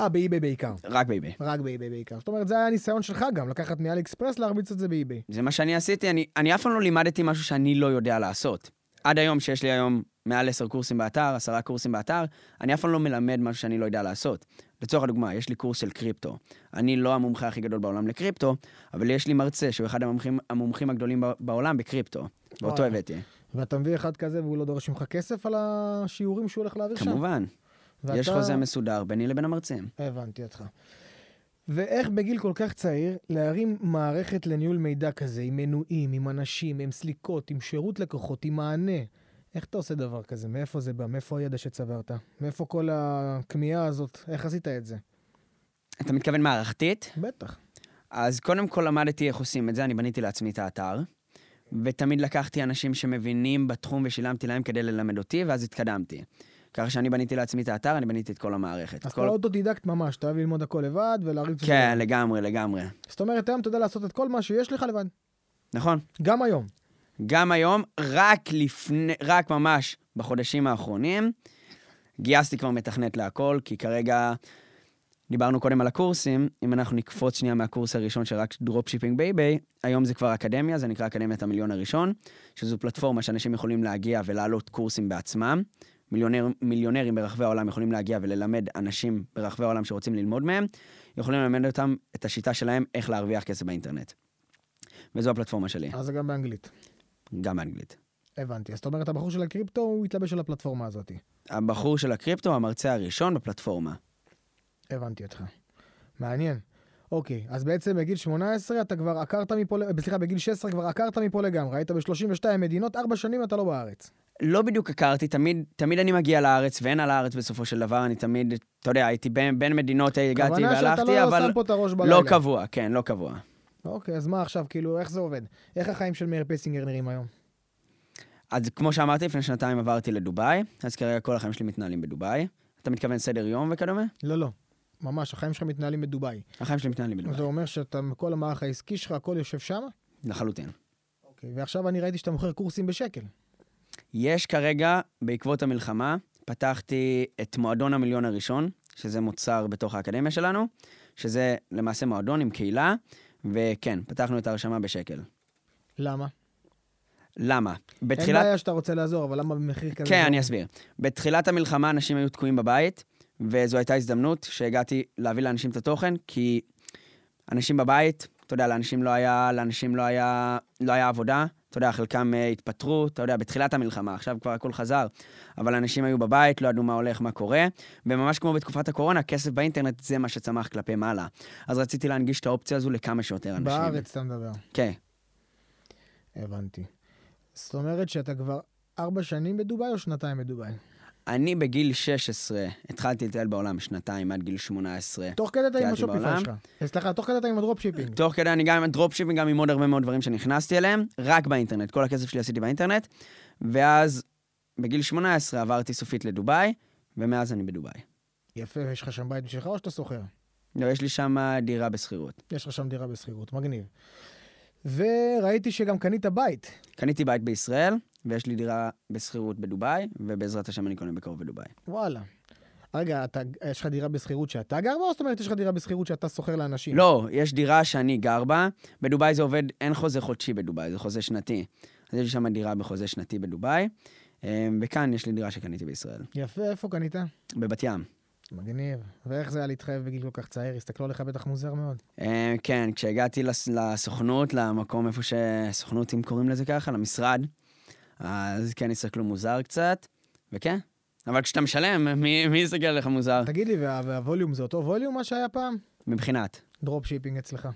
S1: אה, ב eBay בעיקר.
S2: רק ב eBay.
S1: רק ב eBay בעיקר. זאת אומרת, זה היה הניסיון שלך גם, לקחת מ AliExpress, להרביץ את זה ב eBay.
S2: זה מה שאני עשיתי, אני, אני אף פעם לא לימדתי משהו שאני לא יודע לעשות. עד היום, שיש לי היום מעל עשר קורסים באתר, עשרה קורסים באתר, אני אף פעם לא מלמד משהו שאני לא יודע לעשות. לצורך הדוגמה, יש לי קורס של קריפטו. אני לא המומחה הכי גדול בעולם לקריפטו, אבל יש לי מרצה שהוא אחד המומחים, המומחים הגדולים בעולם בקריפטו. ואותו הבאתי.
S1: ואתה מביא אחד כזה והוא לא דורש ממך כסף על השיעורים שהוא הולך להעביר
S2: שם? כמובן. ואתה... יש חוזה מסודר ביני לבין המרצים.
S1: הבנתי אותך. ואיך בגיל כל כך צעיר להרים מערכת לניהול מידע כזה, עם מנויים, עם אנשים, עם סליקות, עם שירות לקוחות, עם מענה. איך אתה עושה דבר כזה? מאיפה זה בא? מאיפה הידע שצברת? מאיפה כל הכמיהה הזאת? איך עשית את זה?
S2: אתה מתכוון מערכתית?
S1: בטח.
S2: אז קודם כל למדתי איך עושים את זה, אני בניתי לעצמי את האתר, ותמיד לקחתי אנשים שמבינים בתחום ושילמתי להם כדי ללמד אותי, ואז התקדמתי. ככה שאני בניתי לעצמי את האתר, אני בניתי את כל המערכת.
S1: אז
S2: כל...
S1: אתה אוטודידקט ממש, אתה אוהב ללמוד הכל לבד ולהריץ את
S2: זה. כן, לגמרי, לגמרי.
S1: זאת אומרת, היום אתה יודע לעשות את כל מה שיש לך לבד.
S2: נכון.
S1: גם היום.
S2: גם היום, רק לפני, רק ממש בחודשים האחרונים, גייסתי כבר מתכנת להכל, כי כרגע, דיברנו קודם על הקורסים, אם אנחנו נקפוץ שנייה מהקורס הראשון של רק dropshipping ב eBay, היום זה כבר אקדמיה, זה נקרא אקדמיית המיליון הראשון, שזו פלטפורמה שאנשים יכולים להגיע ולהעלות קורסים בעצמם. מיליונר, מיליונרים ברחבי העולם יכולים להגיע וללמד אנשים ברחבי העולם שרוצים ללמוד מהם, יכולים ללמד אותם את השיטה שלהם איך להרוויח כסף באינטרנט. וזו הפלטפורמה שלי.
S1: אז זה גם באנגלית.
S2: גם באנגלית.
S1: הבנתי. אז זאת אומרת, הבחור של הקריפטו, הוא התלבש על הפלטפורמה הזאת.
S2: הבחור של הקריפטו, המרצה הראשון בפלטפורמה.
S1: הבנתי אותך. מעניין. אוקיי, אז בעצם בגיל 18 אתה כבר עקרת מפה, סליחה, בגיל 16 כבר עקרת מפה לגמרי, היית ב-32 מדינות, ארבע שנים אתה לא בארץ.
S2: לא בדיוק הכרתי, תמיד, תמיד אני מגיע לארץ, ואין על הארץ בסופו של דבר, אני תמיד, אתה יודע, הייתי בין, בין מדינות, הגעתי והלכתי,
S1: לא
S2: אבל... לא קבוע, כן, לא קבוע.
S1: אוקיי, אז מה עכשיו, כאילו, איך זה עובד? איך החיים של מאיר פסינגר נראים היום?
S2: אז כמו שאמרתי, לפני שנתיים עברתי לדובאי, אז כרגע כל החיים שלי מתנהלים בדובאי. אתה מתכוון סדר יום וכדומה?
S1: לא, לא. ממש, החיים שלך מתנהלים בדובאי.
S2: החיים שלי מתנהלים בדובאי.
S1: זה אומר שאתה, כל המערך העסקי שלך, הכל יושב שם?
S2: לחלוטין.
S1: אוקיי, ועכשיו אני ראיתי שאתה מוכר קורסים בשקל.
S2: יש כרגע, בעקבות המלחמה, פתחתי את מועדון המיליון הראשון, שזה מוצר בתוך האקדמיה שלנו, שזה למעשה מועדון עם קהילה, וכן, פתחנו את ההרשמה בשקל.
S1: למה?
S2: למה?
S1: בתחילת... אין בעיה שאתה רוצה לעזור, אבל למה במחיר כזה?
S2: כן, אני אסביר. בתחילת המלחמה אנשים היו תקועים בבית, וזו הייתה הזדמנות שהגעתי להביא לאנשים את התוכן, כי אנשים בבית, אתה יודע, לאנשים לא היה, לאנשים לא היה, לא היה עבודה, אתה יודע, חלקם uh, התפטרו, אתה יודע, בתחילת המלחמה, עכשיו כבר הכל חזר, אבל אנשים היו בבית, לא ידעו מה הולך, מה קורה, וממש כמו בתקופת הקורונה, כסף באינטרנט זה מה שצמח כלפי מעלה. אז רציתי להנגיש את האופציה הזו לכמה שיותר אנשים.
S1: בארץ אתה מדבר.
S2: כן.
S1: הבנתי. זאת אומרת שאתה כבר ארבע שנים בדובאי או שנתיים בדובאי?
S2: אני בגיל 16 התחלתי לטייל בעולם שנתיים עד גיל 18.
S1: תוך כדי אתה עם
S2: ה
S1: Shopify
S2: בעולם.
S1: שלך. סליחה, תוך כדי אתה עם ה dropshipping.
S2: תוך כדי אני גם עם ה dropshipping, גם עם עוד הרבה מאוד דברים שנכנסתי אליהם, רק באינטרנט. כל הכסף שלי עשיתי באינטרנט, ואז בגיל 18 עברתי סופית לדובאי, ומאז אני בדובאי.
S1: יפה, יש לך שם בית בשבילך או שאתה שוכר?
S2: לא, יש לי שם דירה בשכירות.
S1: יש לך שם דירה בשכירות, מגניב. וראיתי שגם קנית בית.
S2: קניתי בית בישראל, ויש לי דירה בשכירות בדובאי, ובעזרת השם אני קונה בקרוב בדובאי.
S1: וואלה. רגע, אתה, יש לך דירה בשכירות שאתה גר בה, או זאת אומרת יש לך דירה בשכירות שאתה שוכר לאנשים?
S2: לא, יש דירה שאני גר בה. בדובאי זה עובד, אין חוזה חודשי בדובאי, זה חוזה שנתי. אז יש לי שם דירה בחוזה שנתי בדובאי, אה, וכאן יש לי דירה שקניתי בישראל,
S1: יפה, איפה קנית?
S2: בבת ים.
S1: מגניב. ואיך זה היה להתחייב בגיל כל כך צעיר? הסתכלו עליך בטח מוזר מאוד.
S2: אה, כן, כשהגעתי לס- לסוכנות, למקום איפה שסוכנות, אם קוראים לזה ככה, למשרד, אז כן הסתכלו מוזר קצת, וכן. אבל כשאתה משלם, מי, מי יסתכל עליך מוזר?
S1: תגיד לי, וה- והווליום זה אותו ווליום מה שהיה פעם?
S2: מבחינת.
S1: drop shipping אצלך.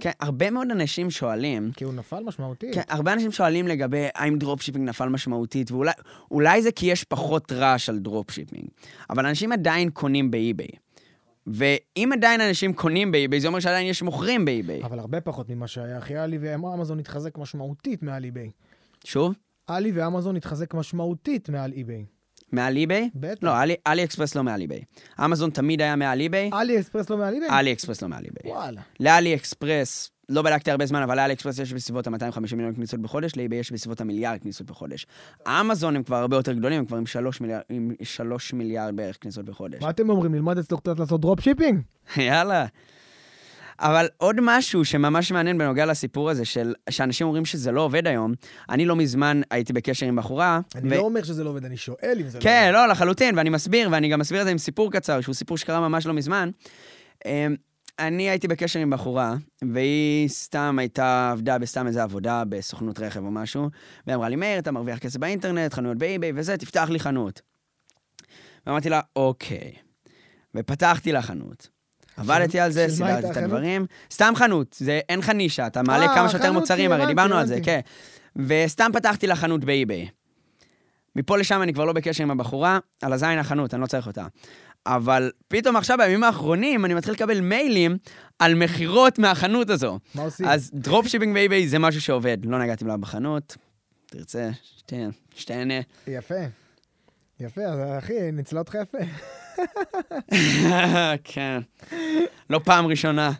S2: כן, הרבה מאוד אנשים שואלים,
S1: כי הוא נפל משמעותית.
S2: כן, הרבה אנשים שואלים לגבי האם dropshipping נפל משמעותית, ואולי אולי זה כי יש פחות רעש על dropshipping, אבל אנשים עדיין קונים ב eBay. ואם עדיין אנשים קונים ב eBay, זה אומר שעדיין יש מוכרים ב eBay.
S1: אבל הרבה פחות ממה שהיה. אחי, אלי ואמזון התחזק משמעותית מעל eBay.
S2: שוב,
S1: אלי ואמזון התחזק משמעותית מעל eBay.
S2: מעל eBay?
S1: בטח.
S2: לא, אלי, AliExpress לא מעל eBay. אמזון תמיד היה מעל אי-ביי,
S1: אלי אקספרס לא מעל אי-ביי?
S2: אלי אקספרס לא מעל אי-ביי.
S1: וואלה.
S2: לאלי אקספרס, לא בדקתי הרבה זמן, אבל לאלי אקספרס יש בסביבות ה-250 מיליון כניסות בחודש, לאי-ביי יש בסביבות המיליארד כניסות בחודש. אמזון הם כבר הרבה יותר גדולים, הם כבר עם 3 מיליארד, עם 3 מיליארד בערך כניסות בחודש.
S1: מה אתם אומרים? נלמד אצלו קצת לעשות dropshipping?
S2: יאללה. אבל עוד משהו שממש מעניין בנוגע לסיפור הזה, של, שאנשים אומרים שזה לא עובד היום, אני לא מזמן הייתי בקשר עם בחורה.
S1: אני לא אומר שזה לא עובד, אני שואל אם זה לא
S2: כן,
S1: עובד.
S2: לא, לחלוטין, ואני מסביר, ואני גם מסביר את זה עם סיפור קצר, שהוא סיפור שקרה ממש לא מזמן. אמ, אני הייתי בקשר עם בחורה, והיא סתם הייתה, עבדה בסתם איזה עבודה בסוכנות רכב או משהו, והיא אמרה לי, מאיר, אתה מרוויח כסף באינטרנט, חנויות באי-ביי וזה, תפתח לי חנות. ואמרתי לה, אוקיי. ופתחתי לה חנות. עבדתי על זה, סידרתי את? הדברים. סתם חנות, זה, אין לך נישה, אתה מעלה
S1: אה,
S2: כמה שיותר מוצרים, הרי
S1: הבנתי,
S2: דיברנו על זה. כן. וסתם פתחתי לה חנות באי-ביי. מפה לשם אני כבר לא בקשר עם הבחורה, על הזין החנות, אני לא צריך אותה. אבל פתאום עכשיו, בימים האחרונים, אני מתחיל לקבל מיילים על מכירות מהחנות הזו.
S1: מה עושים?
S2: אז dropshipping באי-ביי זה משהו שעובד. לא נגעתי לה בחנות, תרצה, שתהנה.
S1: יפה. יפה, אחי, ניצלה אותך יפה.
S2: כן. לא פעם ראשונה.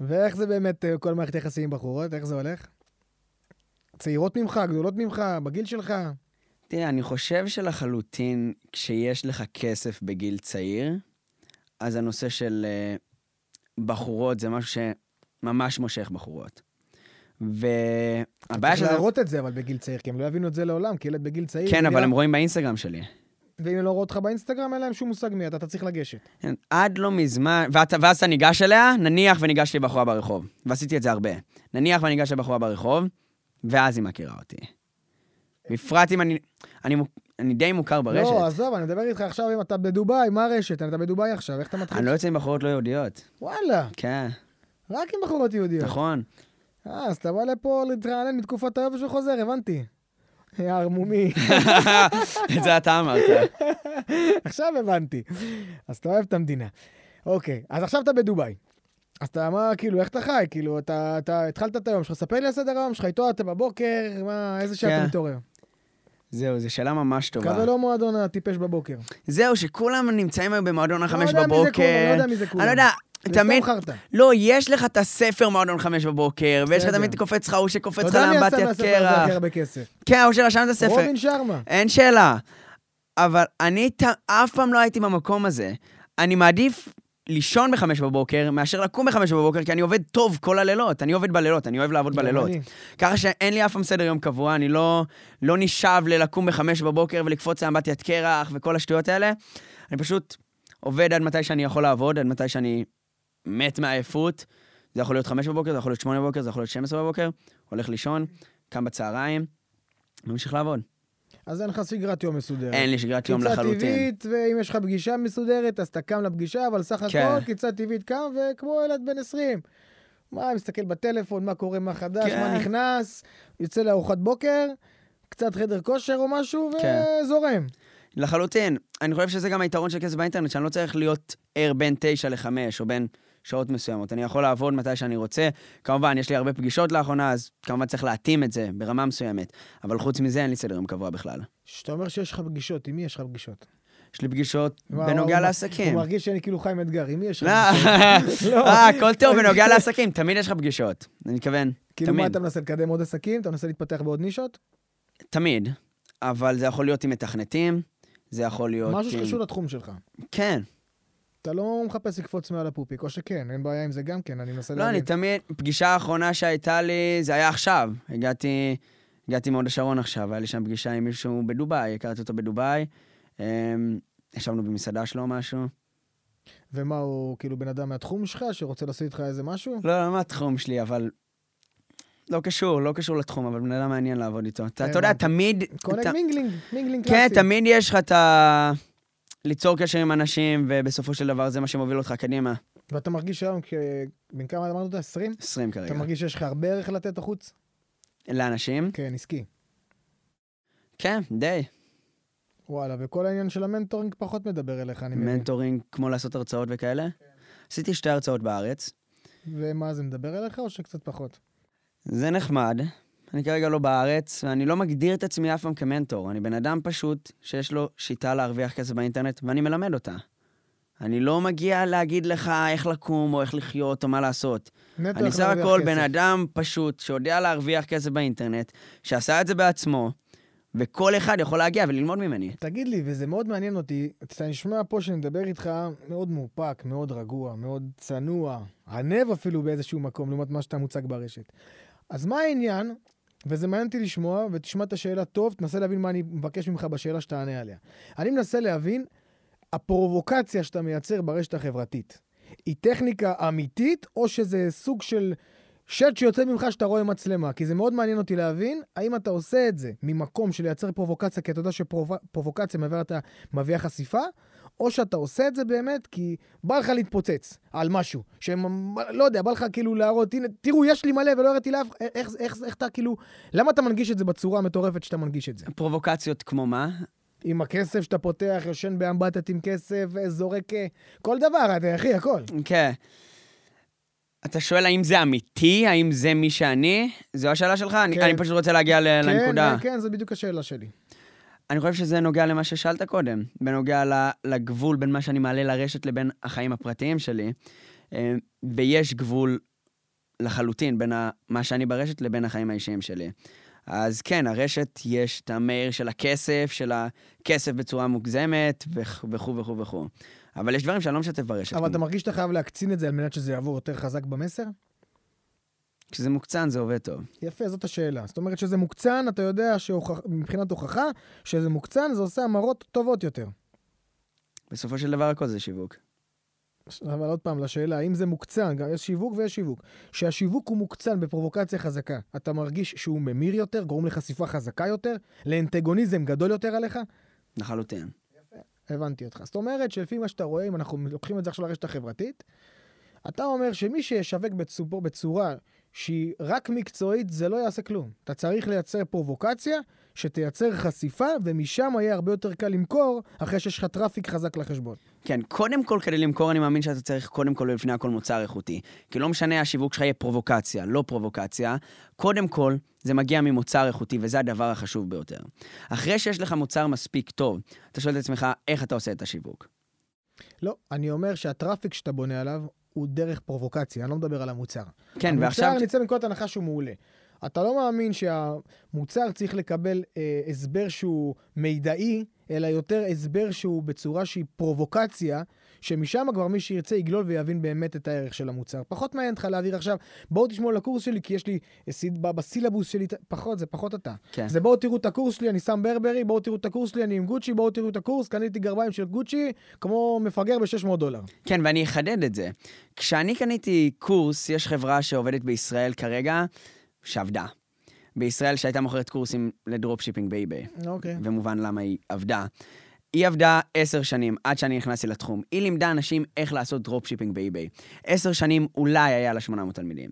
S1: ואיך זה באמת אה, כל מערכת יחסים עם בחורות? איך זה הולך? צעירות ממך, גדולות ממך, בגיל שלך?
S2: תראה, אני חושב שלחלוטין, כשיש לך כסף בגיל צעיר, אז הנושא של אה, בחורות זה משהו שממש מושך בחורות. והבעיה
S1: צריך
S2: שזה...
S1: להראות את זה, אבל בגיל צעיר, כי הם לא יבינו את זה לעולם, כי ילד בגיל צעיר...
S2: כן, אבל הם רואים באינסטגרם שלי.
S1: ואם לא רואים אותך באינסטגרם, אין להם שום מושג מי אתה, אתה צריך לגשת.
S2: כן, עד לא מזמן, ואת, ואז אתה ניגש אליה, נניח וניגש לבחורה ברחוב. ועשיתי את זה הרבה. נניח ואני ניגש לבחורה ברחוב, ואז היא מכירה אותי. בפרט אם אני... אני, אני די מוכר ברשת.
S1: לא, עזוב, אני מדבר איתך עכשיו אם אתה בדובאי, מה הרשת? אתה בדובאי עכשיו, איך אתה מתחיל?
S2: אני לא יוצא עם בחורות לא יהודיות.
S1: וואלה,
S2: כן,
S1: רק עם בחורות יהודיות.
S2: נכון.
S1: אה, אז אתה בא לפה להתרענן מתקופת היובש וחוזר, הבנתי. יא ערמומי.
S2: את זה אתה אמרת.
S1: עכשיו הבנתי. אז אתה אוהב את המדינה. אוקיי, אז עכשיו אתה בדובאי. אז אתה, מה, כאילו, איך אתה חי? כאילו, אתה, אתה התחלת את היום שלך, ספר לי על סדר היום שלך, איתו אתה בבוקר, מה, איזה שעה
S2: כן.
S1: אתה מתעורר?
S2: זהו, זו שאלה ממש טובה.
S1: כזה לא מועדון הטיפש בבוקר.
S2: זהו, שכולם נמצאים היום במועדון החמש
S1: לא יודע מי זה
S2: בבוקר.
S1: כולם, לא יודע מי זה כולם.
S2: אני לא יודע, תמיד... לא, יש לך את הספר מועדון חמש בבוקר, ויש לך. תמיד קופץ לך ההוא שקופץ
S1: אתה
S2: לך
S1: יודע מי עשה
S2: לאמבטיית
S1: מהספר הזה
S2: קרח.
S1: הרבה כסף?
S2: כן, ההוא שרשם את הספר.
S1: רובין שרמה.
S2: אין שאלה. אבל אני אף פעם לא הייתי במקום הזה. אני מעדיף לישון בחמש בבוקר, מאשר לקום בחמש בבוקר, כי אני עובד טוב כל הלילות. אני עובד בלילות, אני אוהב לעבוד בלילות. ככה שאין לי אף פעם סדר יום קבוע, אני לא, לא נשאב ללקום בחמש בבוקר ולקפוץ לאמבטיית קרח וכל השטויות האלה. אני פשוט עובד עד מתי שאני יכול לעבוד, עד מתי שאני מת מעייפות. זה יכול להיות חמש בבוקר, זה יכול להיות שמונה בבוקר, זה יכול להיות 12 בבוקר, הולך לישון, קם בצהריים, ממשיך לעבוד.
S1: אז אין לך סגרת יום מסודרת.
S2: אין לי שגרת יום
S1: קיצה
S2: לחלוטין.
S1: טבעית, ואם יש לך פגישה מסודרת, אז אתה קם לפגישה, אבל סך
S2: כן.
S1: הכל קיצה טבעית קם, וכמו ילד בן 20. מה, מסתכל בטלפון, מה קורה, מה חדש,
S2: כן.
S1: מה נכנס, יוצא לארוחת בוקר, קצת חדר כושר או משהו,
S2: כן.
S1: וזורם.
S2: לחלוטין. אני חושב שזה גם היתרון של כסף באינטרנט, שאני לא צריך להיות ער בין תשע לחמש, או בין שעות מסוימות. אני יכול לעבוד מתי שאני רוצה. כמובן, יש לי הרבה פגישות לאחרונה, אז כמובן צריך להתאים את זה ברמה מסוימת. אבל חוץ מזה, אין לי סדר יום קבוע בכלל.
S1: שאתה אומר שיש לך פגישות, עם מי יש לך פגישות?
S2: יש לי פגישות בנוגע לעסקים.
S1: הוא מרגיש שאני כאילו חיים אתגר, עם מי יש לך
S2: לא,
S1: פגישות? לא.
S2: אה, הכל טוב, בנוגע לעסקים, תמיד יש לך פגישות. אני מתכוון,
S1: כאילו מה. אתה מנסה לקדם עוד עסקים? אתה מנסה להתפתח בעוד נישות?
S2: תמיד. אבל זה יכול להיות עם מתכנתים, זה יכול להיות...
S1: משהו
S2: עם-
S1: שקשור לתחום שלך.
S2: כן.
S1: אתה לא מחפש לקפוץ מעל הפופיק, או שכן, אין בעיה עם זה גם כן, אני מנסה
S2: לא, אני תמיד, פגישה האחרונה שהייתה לי, זה היה עכשיו. הגעתי, הגעתי מהוד השרון עכשיו, היה לי שם פגישה עם מישהו בדובאי, הכרתי אותו בדובאי. אמ, ישבנו במסעדה שלו משהו.
S1: ומה, הוא כאילו בן אדם מהתחום שלך, שרוצה לעשות איתך איזה משהו?
S2: לא, לא מהתחום שלי, אבל... לא קשור, לא קשור לתחום, אבל בן אדם מעניין לעבוד איתו. אתה יודע. תמיד... אתה-
S1: mingling, mingling
S2: כן,
S1: קלאסי.
S2: תמיד יש לך את ה... ליצור קשר עם אנשים, ובסופו של דבר זה מה שמוביל אותך קדימה.
S1: ואתה מרגיש היום, כ- בן כמה אמרת? 20?
S2: 20 כרגע.
S1: אתה מרגיש שיש לך הרבה ערך לתת החוצה?
S2: לאנשים?
S1: כן, עסקי.
S2: כן, די.
S1: וואלה, וכל העניין של ה mentoring פחות מדבר אליך, אני מבין.
S2: mentoring, כמו לעשות הרצאות וכאלה. עשיתי שתי הרצאות בארץ.
S1: ומה, זה מדבר אליך או שקצת פחות?
S2: זה נחמד. אני כרגע לא בארץ, ואני לא מגדיר את עצמי אף פעם כמנטור. אני בן אדם פשוט שיש לו שיטה להרוויח כסף באינטרנט, ואני מלמד אותה. אני לא מגיע להגיד לך איך לקום, או איך לחיות, או מה לעשות. אני סך הכל. בן אדם פשוט שיודע להרוויח כסף באינטרנט, שעשה את זה בעצמו, וכל אחד יכול להגיע וללמוד ממני.
S1: תגיד לי, וזה מאוד מעניין אותי, אתה נשמע פה שאני מדבר איתך מאוד מאופק, מאוד רגוע, מאוד צנוע, ענב אפילו באיזשהו מקום, לעומת מה שאתה מוצג ברשת. אז מה העניין, וזה מעניין אותי לשמוע, ותשמע את השאלה טוב, תנסה להבין מה אני מבקש ממך בשאלה שתענה עליה. אני מנסה להבין, הפרובוקציה שאתה מייצר ברשת החברתית, היא טכניקה אמיתית, או שזה סוג של שט שיוצא ממך שאתה רואה מצלמה? כי זה מאוד מעניין אותי להבין, האם אתה עושה את זה ממקום של לייצר פרובוקציה, כי אתה יודע שפרובוקציה מביאה, אתה, מביאה חשיפה, או שאתה עושה את זה באמת כי בא לך להתפוצץ על משהו, שלא יודע, בא לך כאילו להראות, הנה, תראו, יש לי מלא ולא הראיתי לאף, איך, איך, איך, איך אתה כאילו, למה אתה מנגיש את זה בצורה המטורפת שאתה מנגיש את זה?
S2: פרובוקציות כמו מה?
S1: עם הכסף שאתה פותח, יושן באמבטת עם כסף, זורק אה, כל דבר, אחי, הכל.
S2: כן. אתה שואל האם זה אמיתי? האם זה מי שאני? זו השאלה שלך? אני,
S1: כן.
S2: אני פשוט רוצה להגיע ל- לנקודה.
S1: כן, כן, זו בדיוק השאלה שלי.
S2: אני חושב שזה נוגע למה ששאלת קודם, בנוגע לגבול בין מה שאני מעלה לרשת לבין החיים הפרטיים שלי. אה, ויש גבול לחלוטין בין מה שאני ברשת לבין החיים האישיים שלי. אז כן, הרשת יש את המאיר של הכסף, של הכסף בצורה מוגזמת, וכ- וכו' וכו' וכו'. אבל יש דברים שאני לא משתף ברשת.
S1: אבל
S2: כמו-
S1: אתה מרגיש שאתה חייב להקצין את זה על מנת שזה יעבור יותר חזק במסר?
S2: כשזה מוקצן זה עובד טוב.
S1: יפה, זאת השאלה. זאת אומרת שזה מוקצן, אתה יודע שמבחינת הוכחה, שזה מוקצן, זה עושה המרות טובות יותר.
S2: בסופו של דבר הכל זה שיווק.
S1: אבל עוד פעם, לשאלה, האם זה מוקצן, גם יש שיווק ויש שיווק. שהשיווק הוא מוקצן בפרובוקציה חזקה, אתה מרגיש שהוא ממיר יותר, גורם לחשיפה חזקה יותר, לאנטגוניזם גדול יותר עליך?
S2: לחלוטין.
S1: הבנתי אותך. זאת אומרת שלפי מה שאתה רואה, אם אנחנו לוקחים את זה עכשיו לרשת החברתית, אתה אומר שמי שישווק בצורה, שהיא רק מקצועית, זה לא יעשה כלום. אתה צריך לייצר פרובוקציה שתייצר חשיפה, ומשם יהיה הרבה יותר קל למכור, אחרי שיש לך traffic חזק לחשבון.
S2: כן, קודם כל כדי למכור אני מאמין שאתה צריך קודם כל ולפני הכל מוצר איכותי. כי לא משנה השיווק שלך יהיה פרובוקציה, לא פרובוקציה, קודם כל זה מגיע ממוצר איכותי וזה הדבר החשוב ביותר. אחרי שיש לך מוצר מספיק טוב, אתה שואל את עצמך איך אתה עושה את השיווק.
S1: לא, אני אומר שה traffic שאתה בונה עליו הוא דרך פרובוקציה, אני לא מדבר על המוצר.
S2: כן, ועכשיו...
S1: המוצר, נצא מנקודת הנחה שהוא מעולה. אתה לא מאמין שהמוצר צריך לקבל אה, הסבר שהוא מידעי, אלא יותר הסבר שהוא בצורה שהיא פרובוקציה, שמשם כבר מי שירצה יגלול ויבין באמת את הערך של המוצר. פחות מעניין אותך להעביר עכשיו, בואו תשמעו על הקורס שלי, כי יש לי ב- בסילבוס שלי, פחות, זה פחות אתה.
S2: כן.
S1: זה בואו תראו את הקורס שלי, אני שם ברברי, בואו תראו את הקורס שלי, אני עם גוצ'י, בואו תראו את הקורס, קניתי גרביים של גוצ'י, כמו מפגר ב-600 דולר.
S2: כן, ואני אחדד את זה. כשאני קניתי קורס, יש חברה שעובדת בישראל כרגע, שעבדה. בישראל שהייתה מוכרת קורסים ל dropshipping באי-ביי.
S1: אוקיי.
S2: ומובן למה היא עבדה. היא עבדה עשר שנים עד שאני נכנסתי לתחום. היא לימדה אנשים איך לעשות dropshipping באי-ביי. עשר שנים אולי היה לה 800 תלמידים.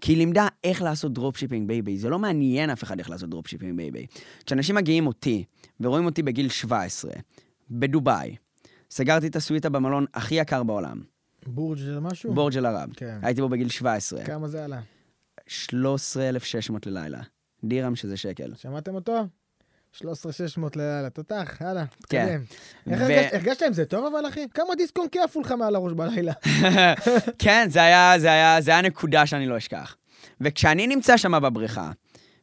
S2: כי היא לימדה איך לעשות dropshipping באיביי. זה לא מעניין אף אחד איך לעשות dropshipping באיביי. כשאנשים מגיעים אותי, ורואים אותי בגיל 17, בדובאי, סגרתי את הסוויטה במלון הכי יקר בעולם,
S1: בורג' זה משהו?
S2: בורג' אל-ערב.
S1: כן.
S2: הייתי בו בגיל 17.
S1: כמה זה עלה?
S2: 13,600 ללילה. דירם שזה שקל.
S1: שמעתם אותו? 13,600 ללילה. תותח, יאללה,
S2: כן.
S1: תתקדם. איך הרגשת- עם זה טוב אבל, אחי? כמה דיסקונקי עפו לך מעל הראש בלילה?
S2: כן, זה היה, זה היה, זה היה נקודה שאני לא אשכח. וכשאני נמצא שם בבריכה,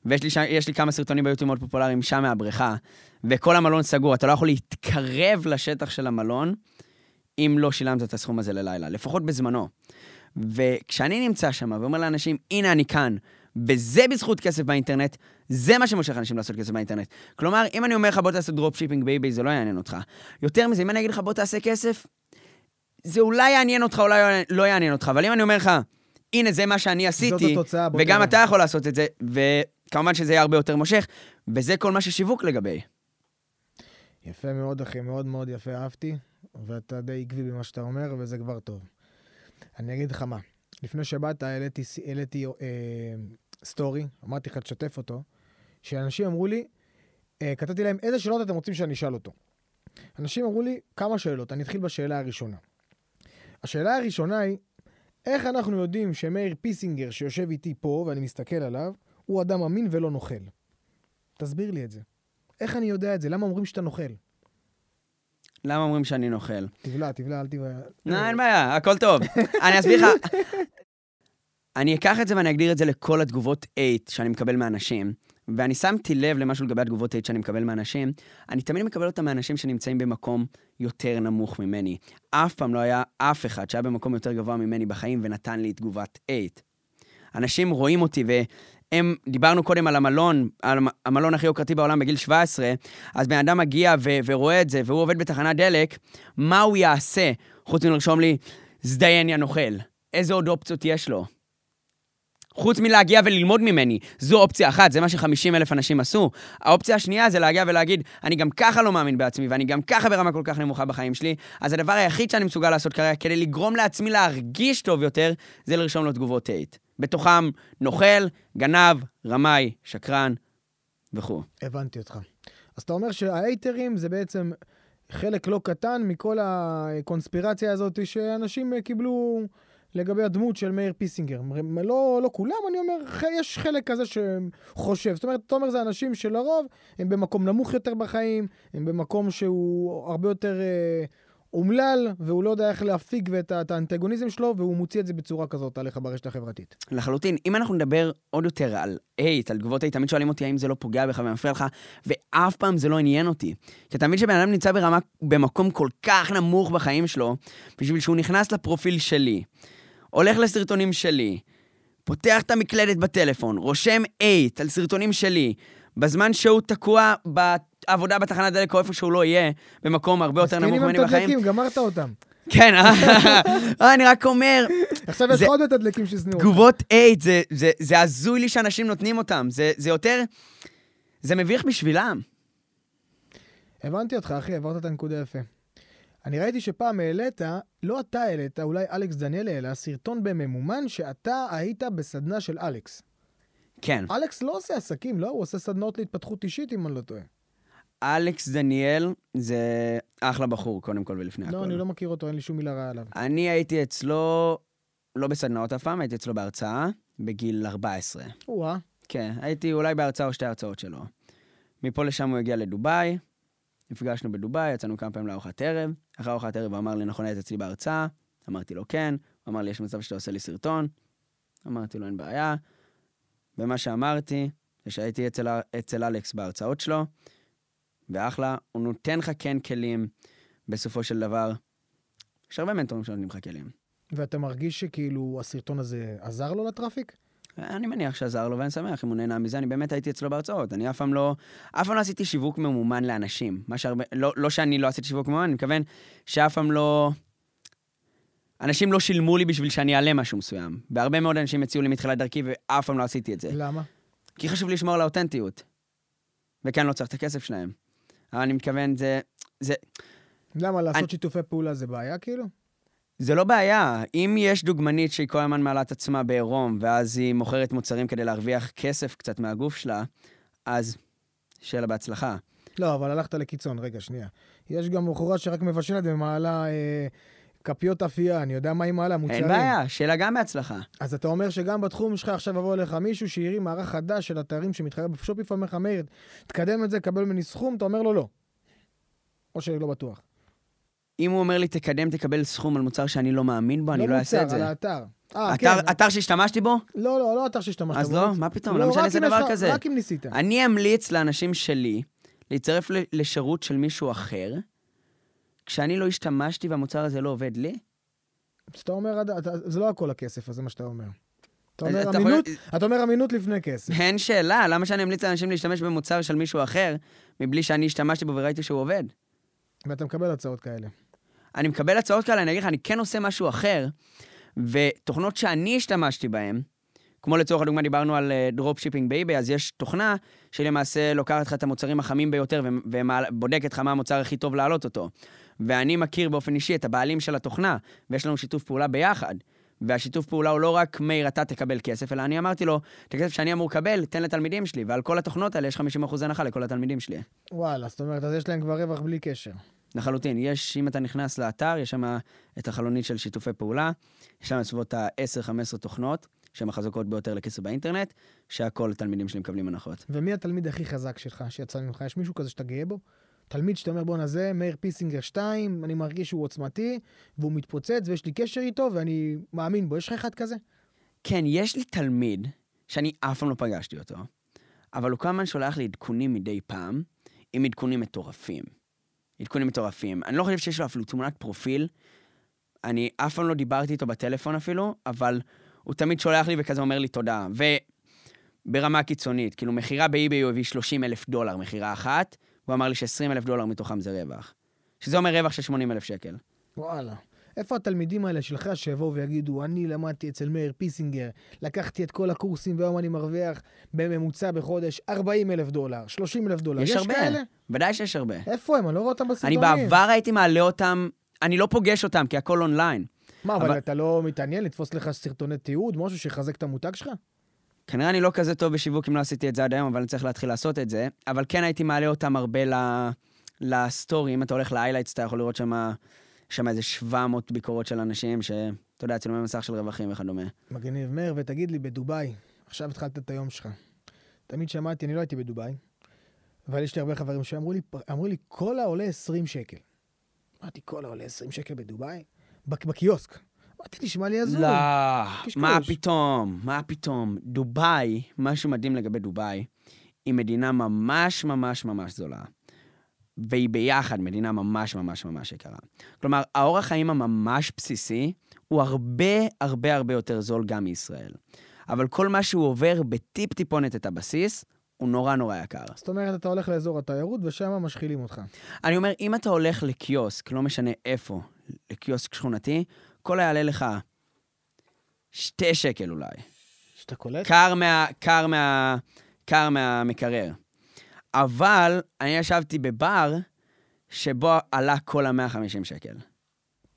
S2: ויש לי, שם, יש לי כמה סרטונים ביוטיוב מאוד פופולריים שם מהבריכה, וכל המלון סגור, אתה לא יכול להתקרב לשטח של המלון אם לא שילמת את הסכום הזה ללילה, לפחות בזמנו. וכשאני נמצא שם ואומר לאנשים, הנה אני כאן, וזה בזכות כסף באינטרנט, זה מה שמושך אנשים לעשות כסף באינטרנט. כלומר, אם אני אומר לך בוא תעשה dropshipping באיביי, זה לא יעניין אותך. יותר מזה, אם אני אגיד לך בוא תעשה כסף, זה אולי יעניין אותך, אולי לא יעניין אותך, אבל אם אני אומר לך, הנה זה מה שאני עשיתי,
S1: התוצאה,
S2: וגם
S1: תראה.
S2: אתה יכול לעשות את זה, וכמובן שזה יהיה הרבה יותר מושך, וזה כל מה ששיווק לגבי.
S1: יפה מאוד, אחי, מאוד מאוד יפה, אהבתי, ואתה די עקבי במה שאתה אומר, וזה כבר טוב. אני אגיד לך מה, לפני שבאת העליתי, העליתי אה, סטורי, אמרתי לך תשתף אותו, שאנשים אמרו לי, אה, כתבתי להם איזה שאלות אתם רוצים שאני אשאל אותו. אנשים אמרו לי כמה שאלות, אני אתחיל בשאלה הראשונה. השאלה הראשונה היא, איך אנחנו יודעים שמאיר פיסינגר שיושב איתי פה ואני מסתכל עליו, הוא אדם אמין ולא נוכל? תסביר לי את זה. איך אני יודע את זה? למה אומרים שאתה נוכל?
S2: למה אומרים שאני נוכל?
S1: תבלע, תבלע, אל תבלע.
S2: לא, אין בעיה, הכל טוב. אני אסביר לך. אני אקח את זה ואני אגדיר את זה לכל התגובות 8 שאני מקבל מאנשים, ואני שמתי לב למשהו לגבי התגובות 8 שאני מקבל מאנשים, אני תמיד מקבל אותם מאנשים שנמצאים במקום יותר נמוך ממני. אף פעם לא היה אף אחד שהיה במקום יותר גבוה ממני בחיים ונתן לי תגובת 8. אנשים רואים אותי והם, דיברנו קודם על המלון, על המ- המלון הכי יוקרתי בעולם בגיל 17, אז בן אדם מגיע ו- ורואה את זה, והוא עובד בתחנת דלק, מה הוא יעשה חוץ מלרשום לי, זדיין יא נוכל? איזה עוד אופציות יש לו? חוץ מלהגיע וללמוד ממני, זו אופציה אחת, זה מה ש-50 אלף אנשים עשו. האופציה השנייה זה להגיע ולהגיד, אני גם ככה לא מאמין בעצמי, ואני גם ככה ברמה כל כך נמוכה בחיים שלי, אז הדבר היחיד שאני מסוגל לעשות כרגע כדי לגרום לעצמי להרגיש טוב יותר, זה לרשום לו תגובות טייט. בתוכם נוכל, גנב, רמאי, שקרן וכו'.
S1: הבנתי אותך. אז אתה אומר שההייטרים זה בעצם חלק לא קטן מכל הקונספירציה הזאת שאנשים קיבלו לגבי הדמות של מאיר פיסינגר. לא, לא כולם, אני אומר, יש חלק כזה שחושב. זאת אומרת, אתה אומר, זה אנשים שלרוב הם במקום נמוך יותר בחיים, הם במקום שהוא הרבה יותר אה, אומלל, והוא לא יודע איך להפיג את האנטגוניזם שלו, והוא מוציא את זה בצורה כזאת עליך ברשת החברתית.
S2: לחלוטין. אם אנחנו נדבר עוד יותר על אייט, על תגובות אייט, תמיד שואלים אותי האם זה לא פוגע בך ומפריע לך, ואף פעם זה לא עניין אותי. כי אתה מבין שבן אדם נמצא ברמה, במקום כל כך נמוך בחיים שלו, בשביל שהוא נכנס לפרופיל שלי, הולך לסרטונים שלי, פותח את המקלדת בטלפון, רושם אייט על סרטונים שלי, בזמן שהוא תקוע בעבודה בתחנת דלק או איפה שהוא לא יהיה, במקום הרבה יותר נמוך ממני בחיים.
S1: מתדלקים, גמרת אותם.
S2: כן, אה? אה, אני רק אומר,
S1: עכשיו יש עוד מתדלקים שישנאו אותך.
S2: תגובות אייט, זה, הזוי לי שאנשים נותנים אותם. זה יותר... זה מביך בשבילם.
S1: הבנתי אותך, אחי, עברת את הנקודה יפה. אני ראיתי שפעם העלית, לא אתה העלית, אולי אלכס דניאל העלה, סרטון בממומן שאתה היית בסדנה של אלכס.
S2: כן.
S1: אלכס לא עושה עסקים, לא? הוא עושה סדנאות להתפתחות אישית, אם אני לא טועה.
S2: אלכס דניאל זה אחלה בחור, קודם כל ולפני
S1: לא,
S2: הכל.
S1: אני לא מכיר אותו, אין לי שום מילה רעה עליו.
S2: אני הייתי אצלו, לא בסדנאות אף פעם, הייתי אצלו בהרצאה, בגיל 14.
S1: או-אה,
S2: כן, הייתי אולי בהרצאה או שתי הרצאות שלו. מפה לשם הוא הגיע לדובאי, נפגשנו בדובאי, יצאנו כמה פעמים לארוחת ערב. אחרי ארוחת ערב הוא אמר לי, נכון, היית אצלי בהרצאה? אמרתי לו, כן. הוא אמר לי, יש מצב שאתה עושה לי סרטון? אמרתי לו, אין בעיה. ומה שאמרתי, זה שהייתי אצל, אצל אלכס בהרצאות שלו, ואחלה, הוא נותן לך כן כלים, בסופו של דבר. יש הרבה מנטורים שנותנים לך כלים.
S1: ואתה מרגיש שכאילו הסרטון הזה עזר לו לטראפיק?
S2: אני מניח שעזר לו, ואני שמח אם הוא נהנה מזה, אני באמת הייתי אצלו בהרצאות. אני אף פעם לא, אף פעם לא עשיתי שיווק ממומן לאנשים. מה שהרבה, לא, לא שאני לא עשיתי שיווק ממומן, אני מתכוון שאף פעם לא... אנשים לא שילמו לי בשביל שאני אעלה משהו מסוים. והרבה מאוד אנשים הציעו לי מתחילת דרכי, ואף פעם לא עשיתי את זה.
S1: למה?
S2: כי חשוב לשמור על האותנטיות. וכן, לא צריך את הכסף שלהם. אבל אני מתכוון, זה... זה...
S1: למה, לעשות
S2: אני-
S1: שיתופי פעולה זה בעיה, כאילו?
S2: זה לא בעיה. אם יש דוגמנית שהיא כל הזמן מעלה את עצמה בעירום, ואז היא מוכרת מוצרים כדי להרוויח כסף קצת מהגוף שלה, אז שיהיה לה בהצלחה.
S1: לא, אבל הלכת לקיצון, רגע, שנייה. יש גם בחורה שרק מבשלת ומעלה אה, כפיות אפייה, אני יודע מה היא מעלה, מוצרים.
S2: אין בעיה, שיהיה לה גם בהצלחה.
S1: אז אתה אומר שגם בתחום שלך עכשיו יבוא אליך מישהו שהרים מערך חדש של אתרים שמתחרה בשופי אומר לך, מאיר, תקדם את זה, קבל ממני סכום, אתה אומר לו לא. או שלא בטוח.
S2: אם הוא אומר לי, תקדם, תקבל סכום על מוצר שאני לא מאמין בו, אני לא אעשה את
S1: מוצר, על
S2: זה.
S1: האתר. אה, כן.
S2: אתר- אתר שהשתמשתי בו?
S1: לא, לא, לא אתר שהשתמשת
S2: אז
S1: בו.
S2: לא, מה פתאום, למה
S1: רק
S2: שאני אעשה דבר
S1: לך-
S2: כזה?
S1: רק אם ניסית.
S2: אני אמליץ לאנשים שלי להצטרף לשירות של מישהו אחר, כשאני לא השתמשתי והמוצר הזה לא עובד לי.
S1: אז אתה אומר, זה לא הכל הכסף, אז זה מה שאתה אומר. אתה אומר
S2: אתה
S1: אמינות,
S2: יכול-
S1: אתה אומר אמינות לפני כסף.
S2: אין שאלה, למה שאני אמליץ לאנשים להשתמש במוצר של מישהו אחר, מבלי שאני השתמשתי בו וראיתי שהוא עובד?
S1: ואתה מקבל הצעות כאלה.
S2: אני מקבל הצעות כאלה, אני אגיד לך, אני כן עושה משהו אחר, ותוכנות שאני השתמשתי בהן, כמו לצורך הדוגמה, דיברנו על dropshipping באיביי, אז יש תוכנה שלמעשה לוקחת לך את המוצרים החמים ביותר ובודקת לך מה המוצר הכי טוב להעלות אותו. ואני מכיר באופן אישי את הבעלים של התוכנה, ויש לנו שיתוף פעולה ביחד. והשיתוף פעולה הוא לא רק, מאיר, אתה תקבל כסף, אלא אני אמרתי לו, את הכסף שאני אמור לקבל, תן לתלמידים שלי, ועל כל התוכנות האלה יש 50% הנחה לכל התלמידים שלי.
S1: וואלה, זאת אומרת, אז יש להם כבר רווח בלי קשר.
S2: לחלוטין. יש, אם אתה נכנס לאתר, יש שם את החלונית של שיתופי פעולה, יש שם בסביבות ה-10-15 תוכנות, שהן החזקות ביותר לכסף באינטרנט, שהכל תלמידים שלי מקבלים הנחות.
S1: ומי התלמיד הכי חזק שלך, שיצא ממך? יש מישהו כזה שאתה גאה בו? תלמיד שאתה אומר, בואנה זה, מאיר פיסינגר 2, אני מרגיש שהוא עוצמתי, והוא מתפוצץ, ויש לי קשר איתו, ואני מאמין בו. יש לך אחד כזה?
S2: כן, יש לי תלמיד, שאני אף פעם לא פגשתי אותו, אבל הוא כל הזמן שולח לי עדכונים מדי פעם, עם עדכונים מטורפים. עדכונים מטורפים. אני לא חושב שיש לו אפילו תמונת פרופיל. אני אף פעם לא דיברתי איתו בטלפון אפילו, אבל הוא תמיד שולח לי וכזה אומר לי תודה. וברמה קיצונית, כאילו מכירה באי-ביי הוא הביא 30 אלף דולר, מכירה אחת, הוא אמר לי ש-20 אלף דולר מתוכם זה רווח. שזה אומר רווח של 80 אלף שקל.
S1: וואלה. איפה התלמידים האלה שלך שיבואו ויגידו, אני למדתי אצל מאיר פיסינגר, לקחתי את כל הקורסים והיום אני מרוויח בממוצע בחודש 40 אלף דולר, 30 אלף דולר.
S2: יש הרבה.
S1: כאלה?
S2: ודאי שיש הרבה.
S1: איפה הם? אני לא רואה אותם
S2: אני
S1: בסרטונים.
S2: בעבר הייתי מעלה אותם, אני לא פוגש אותם, כי הכל אונליין.
S1: מה, אבל
S2: אבל-
S1: אתה לא מתעניין לתפוס לך סרטוני תיעוד, משהו שיחזק את המותג שלך?
S2: כנראה אני לא כזה טוב בשיווק אם לא עשיתי את זה עד היום, אבל אני צריך להתחיל לעשות את זה. אבל כן הייתי מעלה אותם הרבה ל... לסטורי. אם אתה הולך ל-highlights, אתה יכול לראות שם, שם איזה 700 ביקורות של אנשים, שאתה יודע, צילומי מסך של רווחים וכדומה.
S1: מגניב. מאיר, ותגיד לי, בדובאי, עכשיו התחלת את היום שלך. תמיד שמעתי, אני לא הייתי בדובאי, אבל יש לי הרבה חברים שאמרו לי, אמרו לי, קולה עולה 20 שקל. אמרתי, קולה עולה 20 שקל בדובאי? בק- בקיוסק. אמרתי, נשמע לי הזוי.
S2: לא. מה פתאום, מה פתאום. דובאי, משהו מדהים לגבי דובאי, היא מדינה ממש ממש ממש זולה. והיא ביחד מדינה ממש ממש ממש יקרה. כלומר, האורח חיים הממש בסיסי הוא הרבה הרבה הרבה יותר זול גם מישראל. אבל כל מה שהוא עובר בטיפ-טיפונת את הבסיס, הוא נורא נורא יקר.
S1: זאת אומרת, אתה הולך לאזור התיירות ושם משחילים אותך.
S2: אני אומר, אם אתה הולך לקיוסק, לא משנה איפה, לקיוסק שכונתי, כל יעלה לך שתי שקל אולי.
S1: שאתה קולט?
S2: קר מה... קר מה... קר מהמקרר. אבל אני ישבתי בבר שבו עלה כל ה-150 שקל.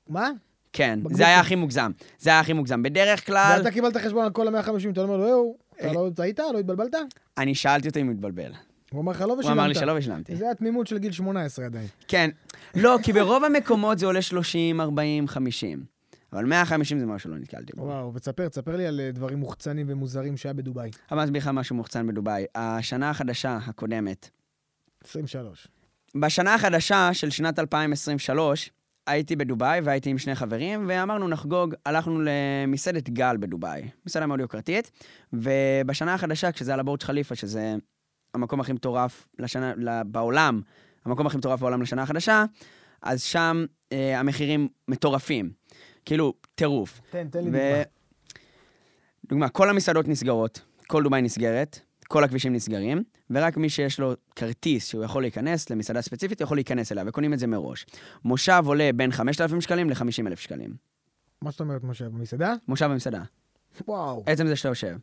S1: מה?
S2: כן,
S1: בקבוק
S2: זה היה הכי מוגזם. זה היה הכי מוגזם. בדרך כלל,
S1: ואתה קיבלת חשבון על כל ה-150, אתה אומר לו, יואו, אתה
S2: אה.
S1: לא טעית? לא התבלבלת?
S2: אני שאלתי אותו אם הוא התבלבל.
S1: הוא אמר לך לא ושילמת.
S2: הוא אמר לי שלא ושילמתי.
S1: זה התמימות של גיל 18 עדיין.
S2: כן. לא, כי ברוב המקומות זה עולה 30, 40, 50. אבל 150 זה משהו שלא נתקלתי בו.
S1: וואו, ותספר, תספר לי על אה, דברים מוחצנים ומוזרים שהיה בדובאי.
S2: אבל אסביר לך משהו מוחצן בדובאי. השנה החדשה הקודמת,
S1: 23.
S2: בשנה החדשה של שנת 2023, הייתי בדובאי והייתי עם שני חברים, ואמרנו נחגוג, הלכנו למסעדת גל בדובאי, מסעדה מאוד יוקרתית, ובשנה החדשה, כשזה על הבורג' חליפה, שזה המקום הכי מטורף לשנה, בעולם, המקום הכי מטורף בעולם לשנה החדשה, אז שם אה, המחירים מטורפים. כאילו, טירוף.
S1: תן, תן לי
S2: ו-
S1: דוגמה.
S2: דוגמה, כל המסעדות נסגרות, כל דובאי נסגרת, כל הכבישים נסגרים, ורק מי שיש לו כרטיס שהוא יכול להיכנס למסעדה ספציפית, יכול להיכנס אליה, וקונים את זה מראש. מושב עולה בין 5,000 שקלים ל-50,000 שקלים.
S1: מה זאת אומרת, משה? במסעדה?
S2: מושב במסעדה.
S1: וואו.
S2: עצם זה שאתה יושב.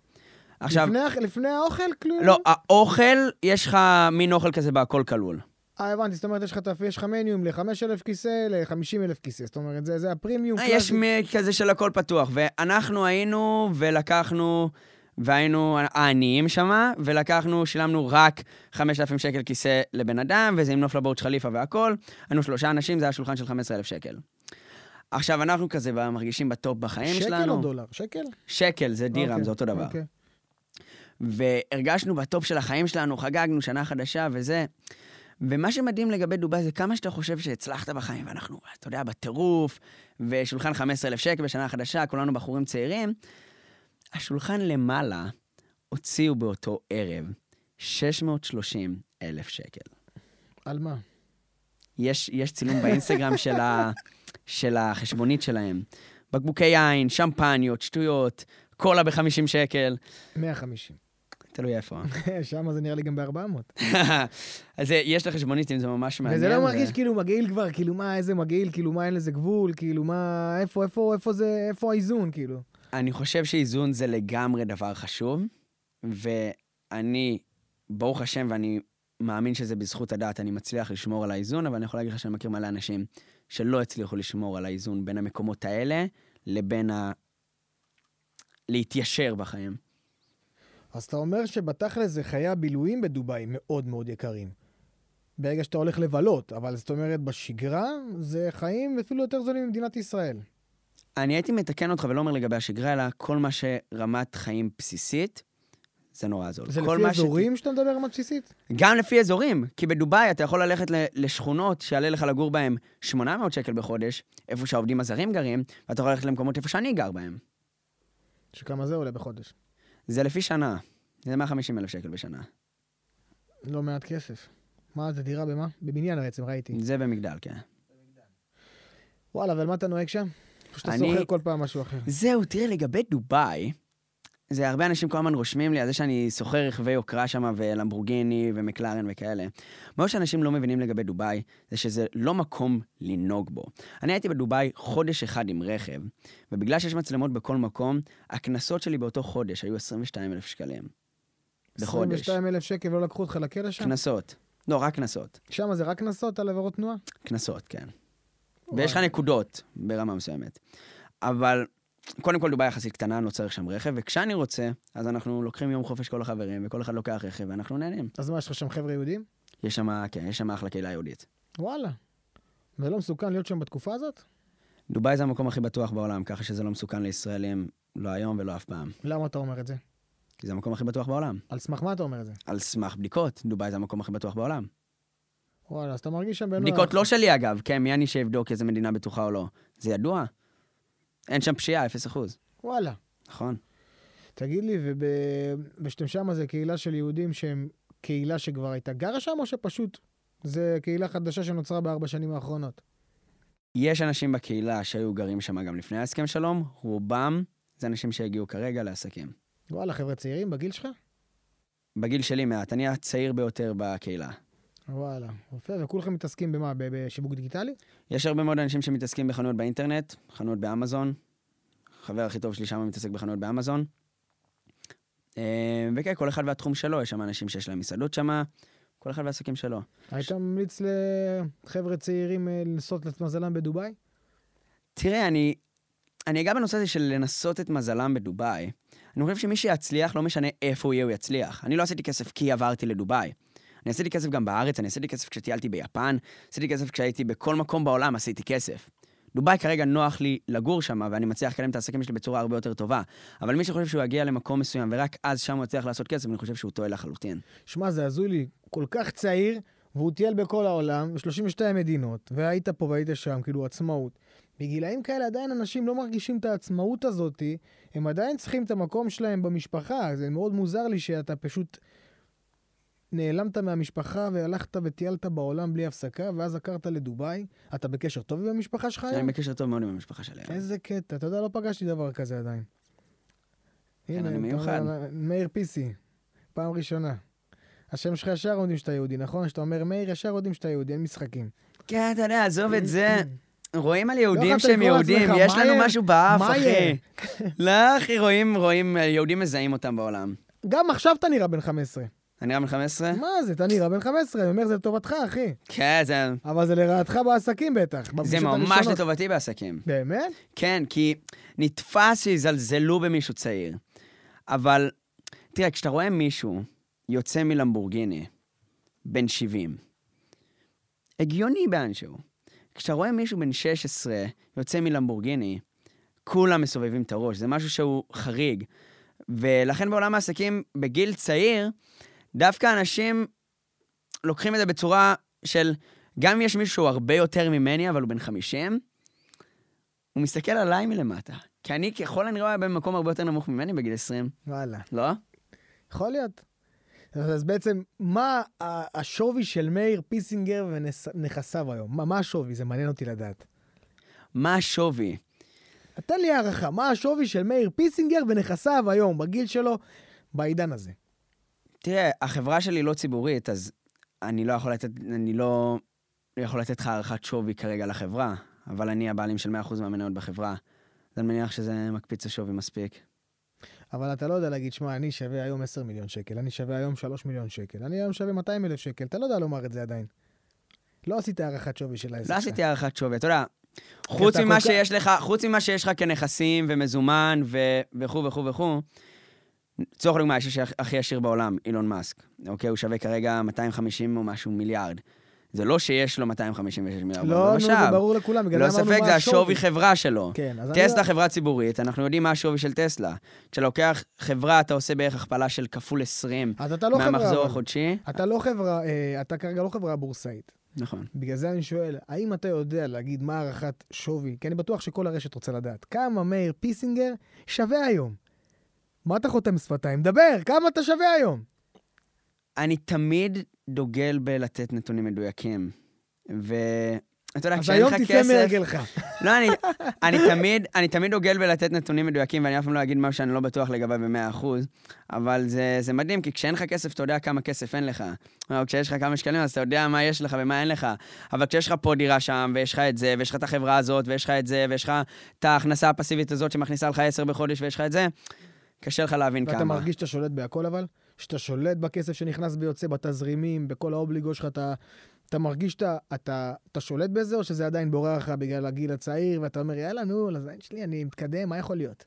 S2: עכשיו,
S1: לפני, לפני האוכל? כלום?
S2: לא, האוכל, יש לך מין אוכל כזה בהכל כלול.
S1: אה, הבנתי, זאת אומרת, יש לך, יש לך מניום ל-5,000 כיסא, ל-50,000 כיסא. זאת אומרת, זה, זה הפרימיום.
S2: אה, יש כזה של הכל פתוח, ואנחנו היינו ולקחנו, והיינו העניים שמה, ולקחנו, שילמנו רק 5,000 שקל כיסא לבן אדם, וזה עם נוף לבורג' חליפה והכל. היינו שלושה אנשים, זה היה שולחן של 15,000 שקל. עכשיו, אנחנו כזה מרגישים בטופ בחיים
S1: שקל
S2: שלנו.
S1: או דולר? שקל?
S2: שקל, זה דירם,
S1: אוקיי,
S2: זה אותו דבר.
S1: אוקיי.
S2: והרגשנו בטופ של החיים שלנו, חגגנו שנה חדשה וזה. ומה שמדהים לגבי דובאי זה כמה שאתה חושב שהצלחת בחיים, ואנחנו, אתה יודע, בטירוף, ושולחן 15,000 שקל בשנה חדשה, כולנו בחורים צעירים. השולחן למעלה הוציאו באותו ערב 630 אלף שקל.
S1: על מה?
S2: יש, יש צילום באינסטגרם של, ה, של החשבונית שלהם. בקבוקי יין, שמפניות, שטויות, קולה ב-50 שקל.
S1: 150.
S2: תלוי איפה.
S1: שם זה נראה לי גם ב-400.
S2: אז זה- יש לחשבוניסטים, זה ממש מעניין.
S1: וזה לא
S2: ו-
S1: מרגיש כאילו מגעיל כבר, כאילו מה, איזה מגעיל, כאילו מה, אין לזה גבול, כאילו מה, איפה, איפה, איפה זה, איפה האיזון, כאילו.
S2: אני חושב שאיזון זה לגמרי דבר חשוב, ואני, ברוך השם, ואני מאמין שזה בזכות הדעת, אני מצליח לשמור על האיזון, אבל אני יכול להגיד לך שאני מכיר מלא אנשים שלא הצליחו לשמור על האיזון בין המקומות האלה לבין ה... להתיישר בחיים.
S1: אז אתה אומר שבתכל'ס זה חיי הבילויים בדובאי מאוד מאוד יקרים. ברגע שאתה הולך לבלות, אבל זאת אומרת, בשגרה זה חיים אפילו יותר זולים ממדינת ישראל.
S2: אני הייתי מתקן אותך ולא אומר לגבי השגרה, אלא כל מה שרמת חיים בסיסית, זה נורא זול.
S1: זה לפי
S2: מה ש-
S1: אזורים שאתה מדבר רמת בסיסית?
S2: גם לפי אזורים, כי בדובאי אתה יכול ללכת לשכונות שיעלה לך לגור בהם 800 שקל בחודש, איפה שהעובדים הזרים גרים, ואתה יכול ללכת למקומות איפה שאני גר בהם.
S1: שכמה זה עולה בחודש?
S2: זה לפי שנה. זה 150 אלף שקל בשנה.
S1: לא מעט כסף. מה, זה דירה במה? בבניין בעצם, ראיתי.
S2: זה במגדל, כן.
S1: וואלה, ועל מה אתה נוהג שם? או שאתה
S2: אני-
S1: זוכר כל פעם משהו אחר.
S2: זהו, תראה, לגבי דובאי, זה הרבה אנשים כל הזמן רושמים לי על זה שאני שוכר רכבי יוקרה שם, ולמבורגיני, ומקלרן וכאלה. מה שאנשים לא מבינים לגבי דובאי, זה שזה לא מקום לנהוג בו. אני הייתי בדובאי חודש אחד עם רכב, ובגלל שיש מצלמות בכל מקום, הקנסות שלי באותו חודש היו 22 אלף שקלים. בחודש.
S1: 22 אלף שקל ולא לקחו אותך לכלא שם?
S2: קנסות. לא, רק קנסות.
S1: שם זה רק קנסות על עבירות תנועה?
S2: קנסות, כן. ויש לך נקודות ברמה מסוימת. אבל קודם כל דובאי יחסית קטנה, אני לא צריך שם רכב, וכשאני רוצה, אז אנחנו לוקחים יום חופש כל החברים, וכל אחד לוקח רכב, ואנחנו נהנים.
S1: אז מה, יש לך שם חבר'ה יהודים?
S2: יש שם, כן, יש שם אחלה קהילה יהודית.
S1: וואלה. ולא מסוכן להיות שם בתקופה הזאת?
S2: דובאי זה המקום הכי בטוח בעולם, ככה שזה לא מסוכן לישראלים, לא היום ולא אף פעם.
S1: למה אתה אומר את זה?
S2: כי זה המקום הכי בטוח בעולם.
S1: על סמך מה אתה אומר את זה?
S2: על סמך בדיקות, דובאי זה המקום הכי בטוח בעולם.
S1: וואלה, אז אתה מרגיש שם בנוח.
S2: בדיקות לא שלי אגב, כן, מי אני שיבדוק איזה מדינה בטוחה או לא? זה ידוע. אין שם פשיעה, 0%.
S1: וואלה.
S2: נכון.
S1: תגיד לי, ושאתם שם זה קהילה של יהודים שהם קהילה שכבר הייתה גרה שם, או שפשוט זה קהילה חדשה שנוצרה בארבע שנים האחרונות?
S2: יש אנשים בקהילה שהיו גרים שם גם לפני ההסכם שלום, רובם זה אנשים שהגיעו כרגע לעסקים.
S1: וואלה, חבר'ה צעירים בגיל שלך?
S2: בגיל שלי מעט, אני הצעיר ביותר בקהילה.
S1: וואלה, יפה, וכולכם מתעסקים במה? בשיווק דיגיטלי?
S2: יש הרבה מאוד אנשים שמתעסקים בחנויות באינטרנט, חנויות באמזון. חבר הכי טוב שלי שם מתעסק בחנויות באמזון. אה, וכן, כל אחד והתחום שלו, יש שם אנשים שיש להם מסעדות שם, כל אחד והעסקים שלו.
S1: היית ממליץ לחבר'ה צעירים אה, לנסות את מזלם בדובאי?
S2: תראה, אני, אני אגע בנושא הזה של לנסות את מזלם בדובאי. אני חושב שמי שיצליח, לא משנה איפה הוא יהיה, הוא יצליח. אני לא עשיתי כסף כי עברתי לדובאי. אני עשיתי כסף גם בארץ, אני עשיתי כסף כשטיילתי ביפן, עשיתי כסף כשהייתי בכל מקום בעולם, עשיתי כסף. דובאי כרגע נוח לי לגור שם, ואני מצליח לקדם את העסקים שלי בצורה הרבה יותר טובה. אבל מי שחושב שהוא יגיע למקום מסוים, ורק אז שם הוא יצליח לעשות כסף, אני חושב שהוא טועה לחלוטין.
S1: שמע, זה הזוי לי, כל כך צעיר, והוא טייל בכל העולם, ב-32 מדינות, והיית פה והיית שם, כאילו עצמאות. בגילאים כאלה עדיין אנשים לא מרגישים את העצמאות הזאת, הם עדיין צריכים את המקום שלהם במשפחה. זה מאוד מוזר לי שאתה פשוט נעלמת מהמשפחה והלכת וטיילת בעולם בלי הפסקה, ואז עקרת לדובאי. אתה בקשר טוב עם המשפחה שלך
S2: אני
S1: היום?
S2: בקשר טוב מאוד עם המשפחה שלי.
S1: איזה קטע, אתה יודע, לא פגשתי דבר כזה עדיין.
S2: כן,
S1: הנה,
S2: אני מיוחד.
S1: מאיר פיסי, פעם ראשונה. השם שלך ישר יודעים שאתה יהודי, נכון? כשאתה אומר מאיר, ישר יודעים שאתה יהודי, אין משחקים.
S2: כן, אתה יודע, עזוב את זה. רואים על
S1: לא
S2: יהודים שהם יהודים, יש לנו? משהו באף. אחי. לא, אחי, רואים, רואים, יהודים מזהים אותם בעולם.
S1: גם עכשיו אתה נראה בן 15.
S2: אני נראה בן 15?
S1: מה זה, אתה נראה בן 15, אני אומר, זה לטובתך, אחי.
S2: כן, זה,
S1: אבל זה לרעתך בעסקים בטח.
S2: זה ממש
S1: הראשונות.
S2: לטובתי בעסקים.
S1: באמת?
S2: כן, כי נתפס שיזלזלו במישהו צעיר. אבל, תראה, כשאתה רואה מישהו יוצא מלמבורגיני, בן 70, הגיוני באנשהו. כשאתה רואה מישהו בן 16 יוצא מלמבורגיני, כולם מסובבים את הראש, זה משהו שהוא חריג. ולכן בעולם העסקים, בגיל צעיר, דווקא אנשים לוקחים את זה בצורה של, גם אם יש מישהו הרבה יותר ממני, אבל הוא בן 50, הוא מסתכל עליי מלמטה. כי אני ככל הנראה היה במקום הרבה יותר נמוך ממני בגיל 20,
S1: וואלה.
S2: לא?
S1: יכול להיות. אז בעצם, מה השווי של מאיר פיסינגר ונכסיו היום? מה, מה השווי? זה מעניין אותי לדעת.
S2: מה השווי?
S1: תן לי הערכה, מה השווי של מאיר פיסינגר ונכסיו היום, בגיל שלו, בעידן הזה?
S2: תראה, החברה שלי לא ציבורית, אז אני לא יכול לתת, אני לא יכול לתת לך הערכת שווי כרגע לחברה, אבל אני הבעלים של 100% מהמניות בחברה. אז אני מניח שזה מקפיץ השווי מספיק.
S1: אבל אתה לא יודע להגיד, שמע, אני שווה היום 10 מיליון שקל, אני שווה היום 3 מיליון שקל, אני היום שווה 200 אלף שקל, אתה לא יודע לומר את זה עדיין. לא עשית הערכת שווי של העסק
S2: לא
S1: שלך.
S2: עשיתי הערכת שווי, אתה יודע, חוץ ממה שיש לך, חוץ ממה שיש לך כנכסים ומזומן וכו' וכו' וכו', לצורך דוגמה, יש הכי עשיר בעולם, אילון מאסק, אוקיי? הוא שווה כרגע 250 או משהו מיליארד. זה לא שיש לו 256 מיליארד,
S1: לא, נו, זה. ברור לכולם, בגלל
S2: לא ספק,
S1: מה
S2: זה השווי חברה שלו.
S1: כן, אז אני...
S2: טסלה חברה ציבורית, אנחנו יודעים מה השווי של טסלה. כשאתה לוקח חברה, אתה עושה בערך הכפלה של כפול 20
S1: אז אתה לא חברה,
S2: מהמחזור
S1: אבל.
S2: החודשי.
S1: אתה לא חברה, אה, אתה כרגע לא חברה בורסאית.
S2: נכון.
S1: בגלל זה אני שואל, האם אתה יודע להגיד מה הערכת שווי? כי אני בטוח שכל הרשת רוצה לדעת. כמה מאיר פיסינגר שווה היום? מה אתה חותם שפתיים? דבר, כמה אתה שווה היום?
S2: אני תמיד דוגל בלתת נתונים מדויקים. ואתה יודע,
S1: אז
S2: כשאין
S1: היום
S2: לך
S1: תצא
S2: כסף...
S1: מהרגלך.
S2: לא, אני, אני, תמיד, אני תמיד דוגל בלתת נתונים מדויקים, ואני אף פעם לא אגיד משהו שאני לא בטוח לגביו ב-100%, אבל זה, זה מדהים, כי כשאין לך כסף, אתה יודע כמה כסף אין לך. או כשיש לך כמה שקלים, אז אתה יודע מה יש לך ומה אין לך. אבל כשיש לך פה דירה שם, ויש לך את זה, ויש לך את החברה הזאת, ויש לך את זה, ויש לך את ההכנסה הפסיבית הזאת שמכניסה לך 10 בחודש, ויש לך את זה, קשה לך להבין
S1: ואתה
S2: כמה.
S1: מרגיש שאתה שולט בהכל אבל? שאתה שולט בכסף שנכנס ויוצא, בתזרימים, בכל האובליגו שלך, אתה, אתה מרגיש שאתה אתה, אתה שולט בזה, או שזה עדיין בורר לך בגלל הגיל הצעיר, ואתה אומר, יאללה, נו, לזין שלי, אני מתקדם, מה יכול להיות?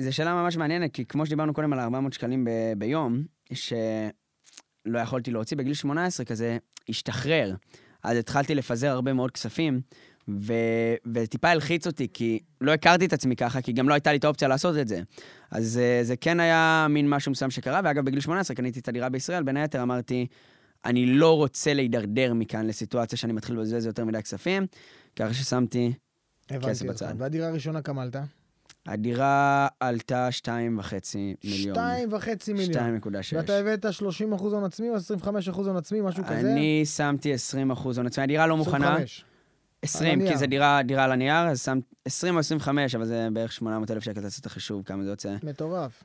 S2: זו שאלה ממש מעניינת, כי כמו שדיברנו קודם על 400 שקלים ב- ביום, שלא יכולתי להוציא בגיל 18 כזה, השתחרר. אז התחלתי לפזר הרבה מאוד כספים, ו... וטיפה הלחיץ אותי, כי לא הכרתי את עצמי ככה, כי גם לא הייתה לי את האופציה לעשות את זה. אז אה, זה כן היה מין משהו מסוים שקרה, ואגב, בגיל 18 קניתי את הדירה בישראל, בין היתר אמרתי, אני לא רוצה להידרדר מכאן לסיטואציה שאני מתחיל לבזבז יותר מדי כספים, ככה ששמתי,
S1: הבנתי
S2: כסף
S1: אותך.
S2: בצד.
S1: והדירה הראשונה כמה עלתה?
S2: הדירה עלתה 2.5 מיליון.
S1: שתיים וחצי מיליון.
S2: 2.6.
S1: ואתה הבאת 30 אחוז הון עצמי או 25 אחוז הון עצמי, משהו כזה?
S2: אני שמתי 20 אחוז הון עצמי. הדירה לא מוכנה.
S1: 25.
S2: 20,
S1: הנייר.
S2: כי זה דירה, דירה על הנייר, אז שם 20 או 25, אבל זה בערך 800 אלף שקל, תעשה את החישוב, כמה זה יוצא.
S1: מטורף.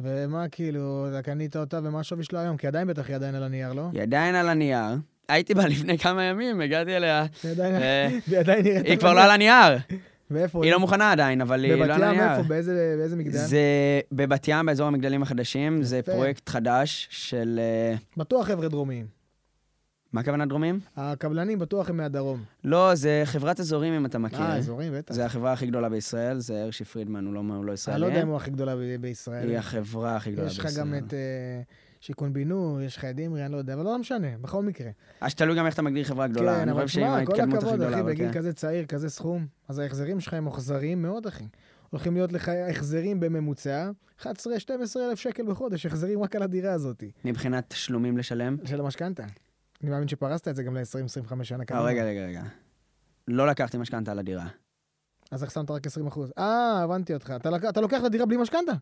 S1: ומה כאילו, אתה קנית אותה ומה השווי שלה היום? כי עדיין בטח היא עדיין על הנייר, לא?
S2: היא עדיין על הנייר. הייתי בה לפני כמה ימים, הגעתי אליה.
S1: היא עדיין-
S2: אה,
S1: נראית...
S2: היא כבר לא על הנייר.
S1: ואיפה
S2: היא לא מוכנה עדיין, אבל היא לא
S1: בבת
S2: על
S1: ים
S2: הנייר.
S1: איפה? באיזה מגדל?
S2: זה בבת ים, באזור המגדלים החדשים, זה. פרויקט חדש של... אה,
S1: בטוח חבר'ה דרומיים.
S2: מה הכוונה דרומים?
S1: הקבלנים בטוח הם מהדרום.
S2: לא, זה חברת אזורים, אם אתה מכיר.
S1: אה, אזורים, בטח.
S2: זה החברה הכי גדולה בישראל, זה הרשי פרידמן, הוא לא, הוא לא ישראלי.
S1: אני לא יודע אם הוא הכי גדולה בישראל.
S2: היא החברה הכי גדולה
S1: יש
S2: בישראל.
S1: לך גם את אה, שיכון בינוי, יש לך את דמרי, אני לא יודע, אבל לא משנה, בכל מקרה.
S2: אז תלוי גם איך אתה מגדיר חברה גדולה.
S1: כן, אבל תשמע, כל הכבוד, אחי, בגיל
S2: כן.
S1: כזה צעיר, כזה סכום, אז ההחזרים שלך הם מוחזרים מאוד, אחי. הולכים להיות לך החזרים בממוצע, 11-12 אלף שקל בחודש, החזרים רק על הדירה הזאת,
S2: מבחינת תשלומים לשלם?
S1: של המשכנתה. אני מאמין שפרסת את זה גם ל-20-25 שנה
S2: אה,
S1: קדימה.
S2: רגע, רגע, רגע. לא לקחתי משכנתה על הדירה.
S1: אז איך שמת רק 20 אחוז? אה, הבנתי אותך. אתה, לק... אתה לוקח את הדירה בלי משכנתה?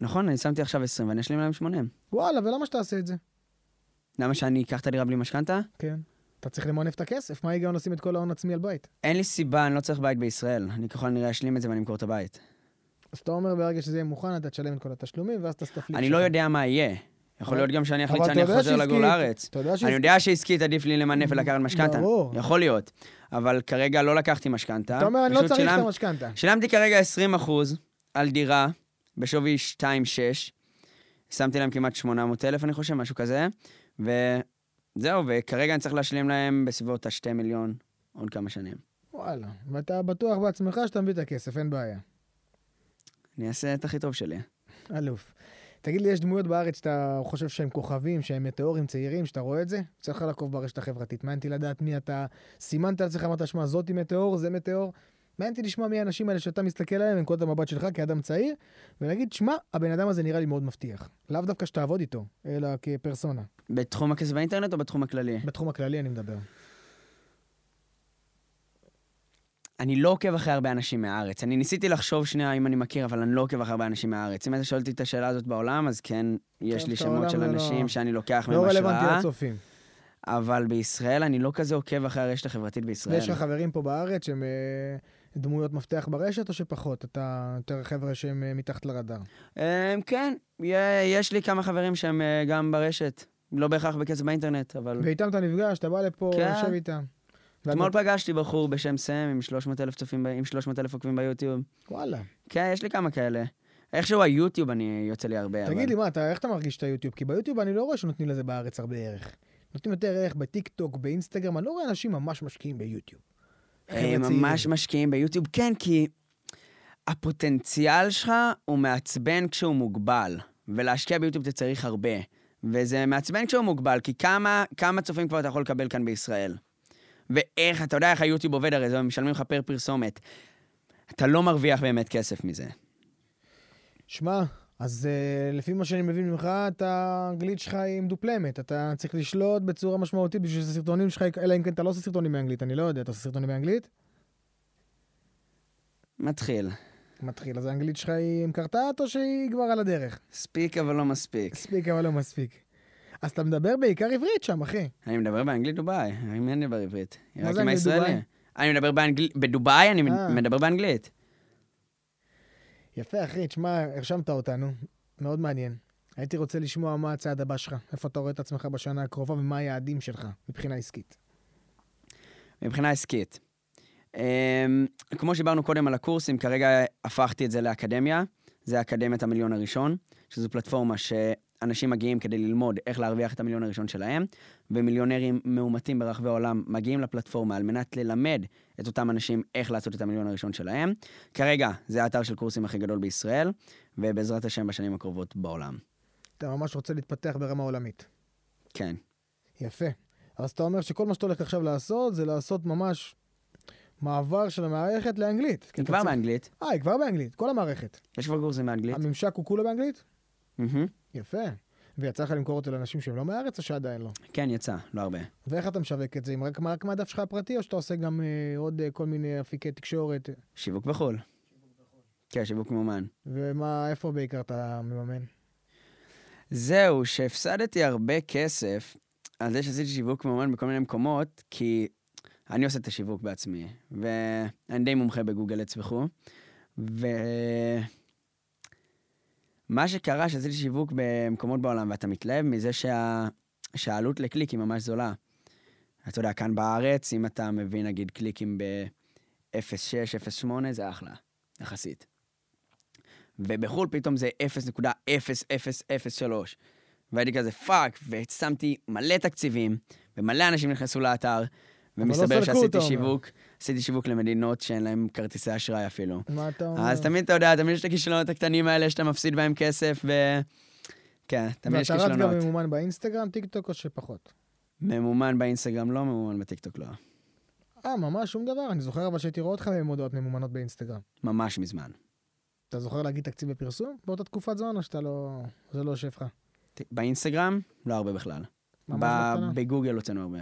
S2: נכון, אני שמתי עכשיו 20 ואני אשלים להם 80.
S1: וואלה, ולמה שתעשה את זה?
S2: למה שאני אקח את הדירה בלי משכנתה?
S1: כן. אתה צריך למנף את הכסף, מה ההיגיון לשים את כל ההון עצמי על בית?
S2: אין לי סיבה, אני לא צריך בית בישראל. אני ככל הנראה אשלים את זה ואני אמכור את הבית.
S1: אז אתה אומר ברגע שזה יהיה מוכן, אתה תשלם את כל התשלומים, ואז אתה תפליג
S2: אני לא יודע מה יהיה. יכול להיות גם שאני אחליט שאני חוזר לגור לארץ. אני. יודע שעסקית עדיף לי למנף ולקחת משכנתה.
S1: ברור.
S2: יכול להיות. אבל כרגע לא לקחתי משכנתה.
S1: אתה אומר, אני לא צריך את המשכנתה.
S2: שילמתי כרגע 20 אחוז על דירה בשווי 2.6. שמתי להם כמעט 800 אלף, אני חושב, משהו כזה. וזהו, וכרגע אני צריך להשלים להם בסביבות ה-2 מיליון עוד כמה שנים.
S1: וואלה, ואתה בטוח בעצמך שאתה מביא את הכסף, אין בעיה.
S2: אני אעשה את הכי טוב שלי.
S1: אלוף. תגיד לי, יש דמויות בארץ שאתה חושב שהם כוכבים, שהם מטאורים צעירים, שאתה רואה את זה? צריך לעקוב ברשת החברתית. מעניין אותי לדעת מי אתה סימנת לעצמך, אמרת, שמע, זאתי מטאור, זה מטאור. מעניין אותי לשמוע מי האנשים האלה שאתה מסתכל עליהם מנקודת המבט שלך כאדם צעיר, ולהגיד, שמע, הבן אדם הזה נראה לי מאוד מבטיח. לאו דווקא שתעבוד איתו, אלא כפרסונה.
S2: בתחום הכסף באינטרנט או בתחום הכללי?
S1: בתחום הכללי אני מדבר.
S2: אני לא עוקב אחרי הרבה אנשים מהארץ. אני ניסיתי לחשוב שנייה אם אני מכיר, אבל אני לא עוקב אחרי הרבה אנשים מהארץ. אם אתה שואל אותי את השאלה הזאת בעולם, אז כן, יש
S1: כן,
S2: לי שמות של
S1: לא-
S2: אנשים שאני לוקח
S1: לא
S2: מהם
S1: רלוונטי
S2: השראה,
S1: לצופים.
S2: אבל בישראל אני לא כזה עוקב אחרי הרשת החברתית בישראל.
S1: ויש לך חברים פה בארץ שהם אה, דמויות מפתח ברשת, או שפחות? אתה יותר חבר'ה שהם אה, מתחת לרדאר.
S2: אמ, כן, יש לי כמה חברים שהם אה, גם ברשת. לא בהכרח בכסף באינטרנט, אבל...
S1: ואיתם אתה נפגש, אתה בא לפה,
S2: כן.
S1: יושב איתם.
S2: אתמול פגשתי בחור בשם סם עם 300 אלף צופים, עם 300 אלף עוקבים ביוטיוב.
S1: וואלה.
S2: כן, יש לי כמה כאלה. איכשהו היוטיוב אני יוצא לי הרבה, אבל...
S1: תגיד לי, מה, אתה, איך אתה מרגיש את היוטיוב? כי ביוטיוב אני לא רואה שנותנים לזה בארץ הרבה ערך. נותנים יותר ערך בטיק טוק, באינסטגרם, אני לא רואה אנשים ממש משקיעים ביוטיוב.
S2: אה,
S1: חבר'ה
S2: ממש. משקיעים ביוטיוב, כן, כי הפוטנציאל שלך הוא מעצבן כשהוא מוגבל, ולהשקיע ביוטיוב אתה צריך הרבה. וזה מעצבן כשהוא מוגבל, כי כמה, כמה צופים כבר אתה יכול לקבל כאן בישראל? ואיך, אתה יודע איך היוטיוב עובד, הרי זה משלמים לך פר פרסומת. אתה לא מרוויח באמת כסף מזה.
S1: שמע, אז uh, לפי מה שאני מבין ממך, אתה, האנגלית שלך היא מדופלמת. אתה צריך לשלוט בצורה משמעותית בשביל שהסרטונים שלך, אלא אם כן אתה לא עושה סרטונים באנגלית, אני לא יודע, אתה עושה סרטונים באנגלית?
S2: מתחיל.
S1: מתחיל, אז האנגלית שלך היא עם קרטעת או שהיא כבר על הדרך?
S2: מספיק אבל לא מספיק.
S1: מספיק אבל לא מספיק. אז אתה מדבר בעיקר עברית שם, אחי.
S2: אני מדבר באנגלית דובאי, עם אין לדבר עברית.
S1: מה זה אנגלית. דובאי?
S2: אני מדבר באנגלית, בדובאי אני
S1: אה.
S2: מדבר באנגלית.
S1: יפה, אחי, תשמע, הרשמת אותנו, מאוד מעניין. הייתי רוצה לשמוע מה הצעד הבא שלך, איפה אתה רואה את עצמך בשנה הקרובה ומה היעדים שלך מבחינה עסקית.
S2: מבחינה עסקית. Um, כמו שדיברנו קודם על הקורסים, כרגע הפכתי את זה לאקדמיה. זה אקדמיית המיליון הראשון, שזו פלטפורמה שאנשים מגיעים כדי ללמוד איך להרוויח את המיליון הראשון שלהם, ומיליונרים מאומתים ברחבי העולם מגיעים לפלטפורמה על מנת ללמד את אותם אנשים איך לעשות את המיליון הראשון שלהם. כרגע זה האתר של קורסים הכי גדול בישראל, ובעזרת השם בשנים הקרובות בעולם.
S1: אתה ממש רוצה להתפתח ברמה עולמית.
S2: כן.
S1: יפה. אז אתה אומר שכל מה שאתה הולך עכשיו לעשות, זה לעשות ממש מעבר של המערכת לאנגלית.
S2: היא כבר
S1: צריך-
S2: באנגלית.
S1: אה, היא כבר באנגלית, כל המערכת.
S2: יש כבר קורסים באנגלית.
S1: הממשק הוא כולו באנגלית? יפה. ויצא לך למכור אותו לאנשים שהם לא מהארץ או שעדיין לא?
S2: כן, יצא, לא הרבה.
S1: ואיך אתה משווק את זה? עם רק, רק מהדף שלך הפרטי, או שאתה עושה גם אה, עוד אה, כל מיני אפיקי תקשורת?
S2: שיווק בחו"ל. כן, שיווק ממומן.
S1: ומה, איפה בעיקר אתה מממן?
S2: זהו, שהפסדתי הרבה כסף על זה שעשיתי שיווק ממומן בכל מיני מקומות, כי אני עושה את השיווק בעצמי, ואני די מומחה בגוגל אדס וכו', ומה שקרה שעשיתי שיווק במקומות בעולם, ואתה מתלהב מזה שה... שהעלות לקליק היא ממש זולה. אתה יודע, כאן בארץ, אם אתה מביא נגיד קליקים ב-0.6, 0.8, זה אחלה, יחסית. ובחו"ל פתאום זה 0.0003. והייתי כזה fuck, ושמתי מלא תקציבים, ומלא אנשים נכנסו לאתר, ומסתבר
S1: סלקו
S2: שעשיתי. שיווק, עשיתי שיווק למדינות שאין להם כרטיסי אשראי אפילו.
S1: מה אתה אומר?
S2: אז תמיד אתה יודע, תמיד יש את הכישלונות הקטנים האלה שאתה מפסיד בהם כסף, ו... כן, תמיד יש
S1: ואתה רץ
S2: כישלונות.
S1: גם ממומן באינסטגרם, טיק טוק או שפחות?
S2: ממומן באינסטגרם, לא ממומן בטיקטוק, לא.
S1: אה, ממש שום דבר. אני זוכר אבל שהייתי רואה אותך במודעות ממומנות באינסטגרם.
S2: ממש מזמן.
S1: אתה זוכר להגיד תקציב בפרסום באותה תקופת זמן, או שאתה לא... זה לא יושב לך?
S2: באינסטגרם, לא הרבה בכלל.
S1: ממש בקטנה?
S2: בגוגל הוצאנו הרבה.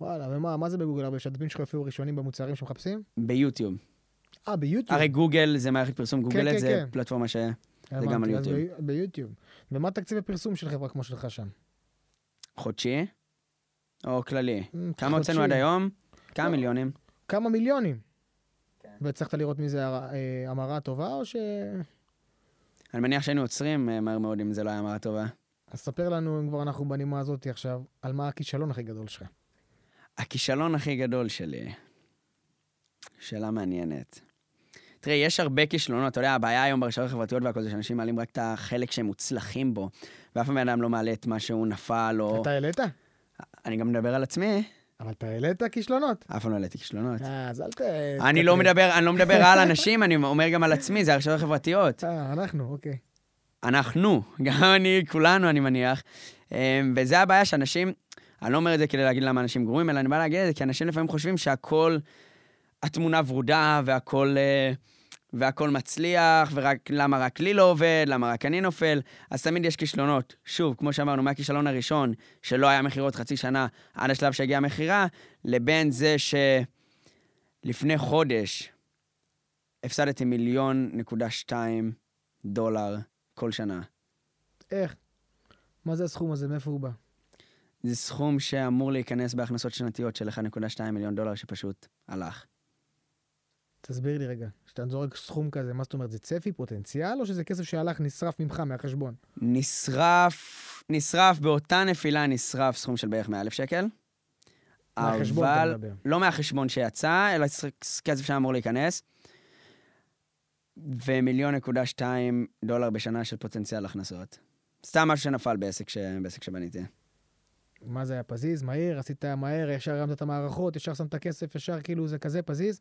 S1: וואלה, ומה מה זה בגוגל? הרבה שהדפים שלך יופיעו ראשונים במוצרים שמחפשים?
S2: ביוטיוב.
S1: אה, ביוטיוב.
S2: הרי גוגל זה מערכת פרסום, גוגל
S1: כן,
S2: זה
S1: כן.
S2: פלטפורמה ש...
S1: הבנתי,
S2: גם על יוטיוב.
S1: ב- ביוטיוב. ומה תקציב הפרסום של חברה כמו שלך שם?
S2: חודשי או כללי.
S1: אמ,
S2: כמה הוצאנו. עד היום? כמה
S1: לא.
S2: מיליונים?
S1: כמה מיליונים.
S2: כן.
S1: והצלחת לראות מזה אה, המרה טובה, או ש...
S2: אני מניח שהיינו עוצרים אה, מהר מאוד אם זה לא היה מראה טובה.
S1: אז ספר לנו, אם כבר אנחנו בנימה הזאת עכשיו, על מה הכישלון הכי גדול שלך.
S2: הכישלון הכי גדול שלי, שאלה מעניינת. תראה, יש הרבה כישלונות, אתה יודע, הבעיה היום ברשתות החברתיות והכל זה שאנשים מעלים רק את החלק שהם מוצלחים בו, ואף פעם אדם לא מעלה את מה שהוא נפל, או...
S1: אתה העלית?
S2: אני גם מדבר על עצמי,
S1: אבל אתה העלית כישלונות.
S2: אף פעם לא העליתי כישלונות.
S1: אה, אז אל ת...
S2: אני לא מדבר, אני לא מדבר על אנשים, אני אומר גם על עצמי, זה הרשתות החברתיות.
S1: אה, אנחנו, אוקיי.
S2: אנחנו, גם אני, כולנו, אני מניח. אמ, וזה הבעיה שאנשים, אני לא אומר את זה כדי להגיד למה אנשים גרועים, אלא אני בא להגיד את זה כי אנשים לפעמים חושבים שהכל, התמונה ורודה והכל, אה, והכל מצליח, ולמה רק לי לא עובד, למה רק אני נופל, אז תמיד יש כישלונות. שוב, כמו שאמרנו, מהכישלון הראשון, שלא היה מכירות חצי שנה עד השלב שהגיעה המכירה, לבין זה שלפני חודש הפסדתי מיליון נקודה שתיים דולר כל שנה.
S1: איך? מה זה הסכום הזה? מאיפה הוא בא?
S2: זה סכום שאמור להיכנס בהכנסות שנתיות של 1.2 מיליון דולר שפשוט הלך.
S1: תסביר לי רגע, כשאתה זורק סכום כזה, מה זאת אומרת, זה צפי, פוטנציאל, או שזה כסף שהלך, נשרף ממך, מהחשבון?
S2: נשרף, נשרף, באותה נפילה נשרף סכום של בערך 100,000 שקל.
S1: מהחשבון אתה
S2: אבל,
S1: מדבר.
S2: לא מהחשבון שיצא, אלא כסף שאמור להיכנס. ומיליון נקודה שתיים דולר בשנה של פוטנציאל הכנסות. סתם משהו שנפל בעסק, ש... בעסק שבניתי.
S1: מה זה היה, פזיז, מהיר, עשית מהר, ישר הרמת את המערכות, ישר שמת כסף, ישר כאילו זה כזה פזיז?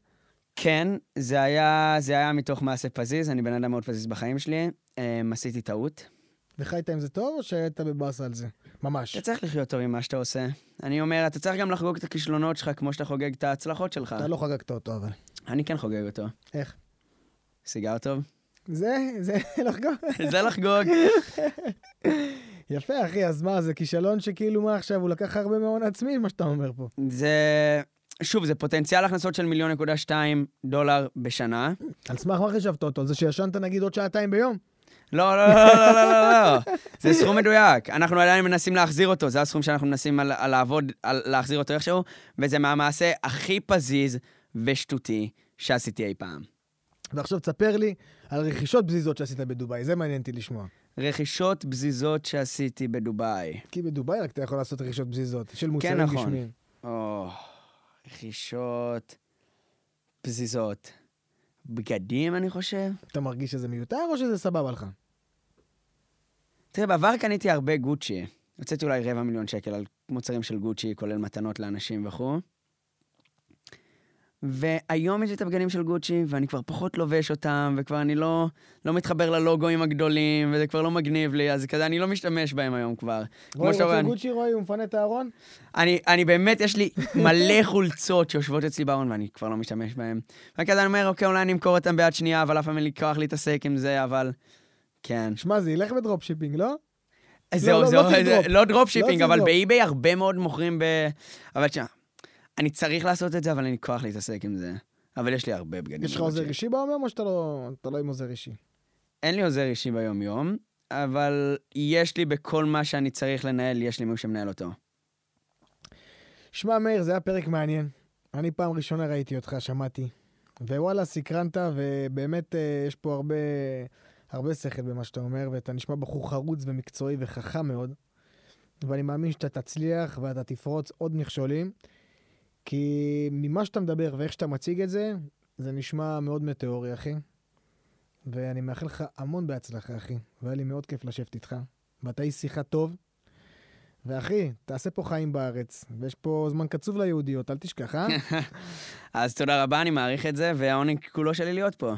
S2: כן, זה היה, זה היה מתוך מעשה פזיז, אני בן אדם מאוד פזיז בחיים שלי. Um, עשיתי טעות.
S1: וחיית עם זה טוב, או שהיית בבאסה על זה? ממש.
S2: אתה צריך לחיות טוב עם מה שאתה עושה. אני אומר, אתה צריך גם לחגוג את הכישלונות שלך כמו שאתה חוגג את ההצלחות שלך.
S1: אתה לא חגגת אותו, אבל.
S2: אני כן חוגג אותו.
S1: איך?
S2: סיגר טוב?
S1: זה, זה לחגוג.
S2: זה לחגוג.
S1: יפה, אחי, אז מה, זה כישלון שכאילו, מה עכשיו, הוא לקח הרבה מההון העצמי, מה שאתה אומר פה.
S2: זה... שוב, זה פוטנציאל הכנסות של מיליון נקודה שתיים דולר בשנה.
S1: על סמך מה חישבת אותו? זה שישנת נגיד עוד שעתיים ביום?
S2: לא, לא, לא, לא, לא, לא, לא. זה סכום מדויק. אנחנו עדיין מנסים להחזיר אותו, זה הסכום שאנחנו מנסים על, על לעבוד, על להחזיר אותו איכשהו, וזה מהמעשה הכי פזיז ושטותי שעשיתי אי פעם.
S1: ועכשיו תספר לי על רכישות בזיזות שעשית בדובאי, זה מעניין אותי לשמוע.
S2: רכישות בזיזות שעשיתי בדובאי.
S1: כי בדובאי רק אתה יכול לעשות רכישות בזיזות, של מוצרים
S2: נכון.
S1: גשמיים.
S2: או, רכישות פזיזות. בגדים, אני חושב.
S1: אתה מרגיש שזה מיותר או שזה סבבה לך?
S2: תראה, בעבר קניתי הרבה גוצ'י. הוצאתי אולי רבע מיליון שקל על מוצרים של גוצ'י, כולל מתנות לאנשים וכו'. והיום יש לי את הבגדים של גוצ'י, ואני כבר פחות לובש אותם, וכבר אני לא, לא מתחבר ללוגוים הגדולים, וזה כבר לא מגניב לי, אז כזה אני לא משתמש בהם היום כבר.
S1: רועי
S2: שאתה
S1: רוצה
S2: רואה,
S1: גוצ'י, רועי, הוא מפנה את הארון?
S2: אני, אני באמת, יש לי מלא חולצות שיושבות אצלי בארון ואני כבר לא משתמש בהן. וכזה אני אומר, אוקיי, אולי אני אמכור אותן ביד שנייה, אבל אף פעם אין לי כוח להתעסק עם זה, אבל... כן.
S1: שמע, זה ילך ב dropshipping, לא?
S2: זהו,
S1: לא,
S2: זהו,
S1: לא.
S2: לא dropshipping,
S1: צריך
S2: אבל. באיביי הרבה מאוד מוכרים ב... אבל תשמע, אני צריך לעשות את זה, אבל אין לי כוח להתעסק עם זה. אבל יש לי הרבה בגדים.
S1: יש לך. עוזר אישי ביום או שאתה לא אתה לא עם עוזר אישי?
S2: אין לי עוזר אישי ביום-יום, אבל יש לי בכל מה שאני צריך לנהל, יש לי מישהו שמנהל אותו.
S1: שמע, מאיר, זה היה פרק מעניין. אני פעם ראשונה ראיתי אותך, שמעתי. ווואלה, סקרנת, ובאמת אה, יש פה הרבה, הרבה שכל במה שאתה אומר, ואתה נשמע בחור חרוץ ומקצועי וחכם מאוד. ואני מאמין שאתה תצליח ואתה תפרוץ עוד מכשולים, כי ממה שאתה מדבר ואיך שאתה מציג את זה, זה נשמע מאוד מטאורי, אחי. ואני מאחל לך המון בהצלחה, אחי. והיה לי מאוד כיף לשבת איתך. ואתה איש שיחה טוב. ואחי, תעשה פה חיים בארץ, ויש פה זמן קצוב ליהודיות, אל תשכח, אה?
S2: אז תודה רבה, אני מעריך את זה, והעונג כולו שלי להיות פה.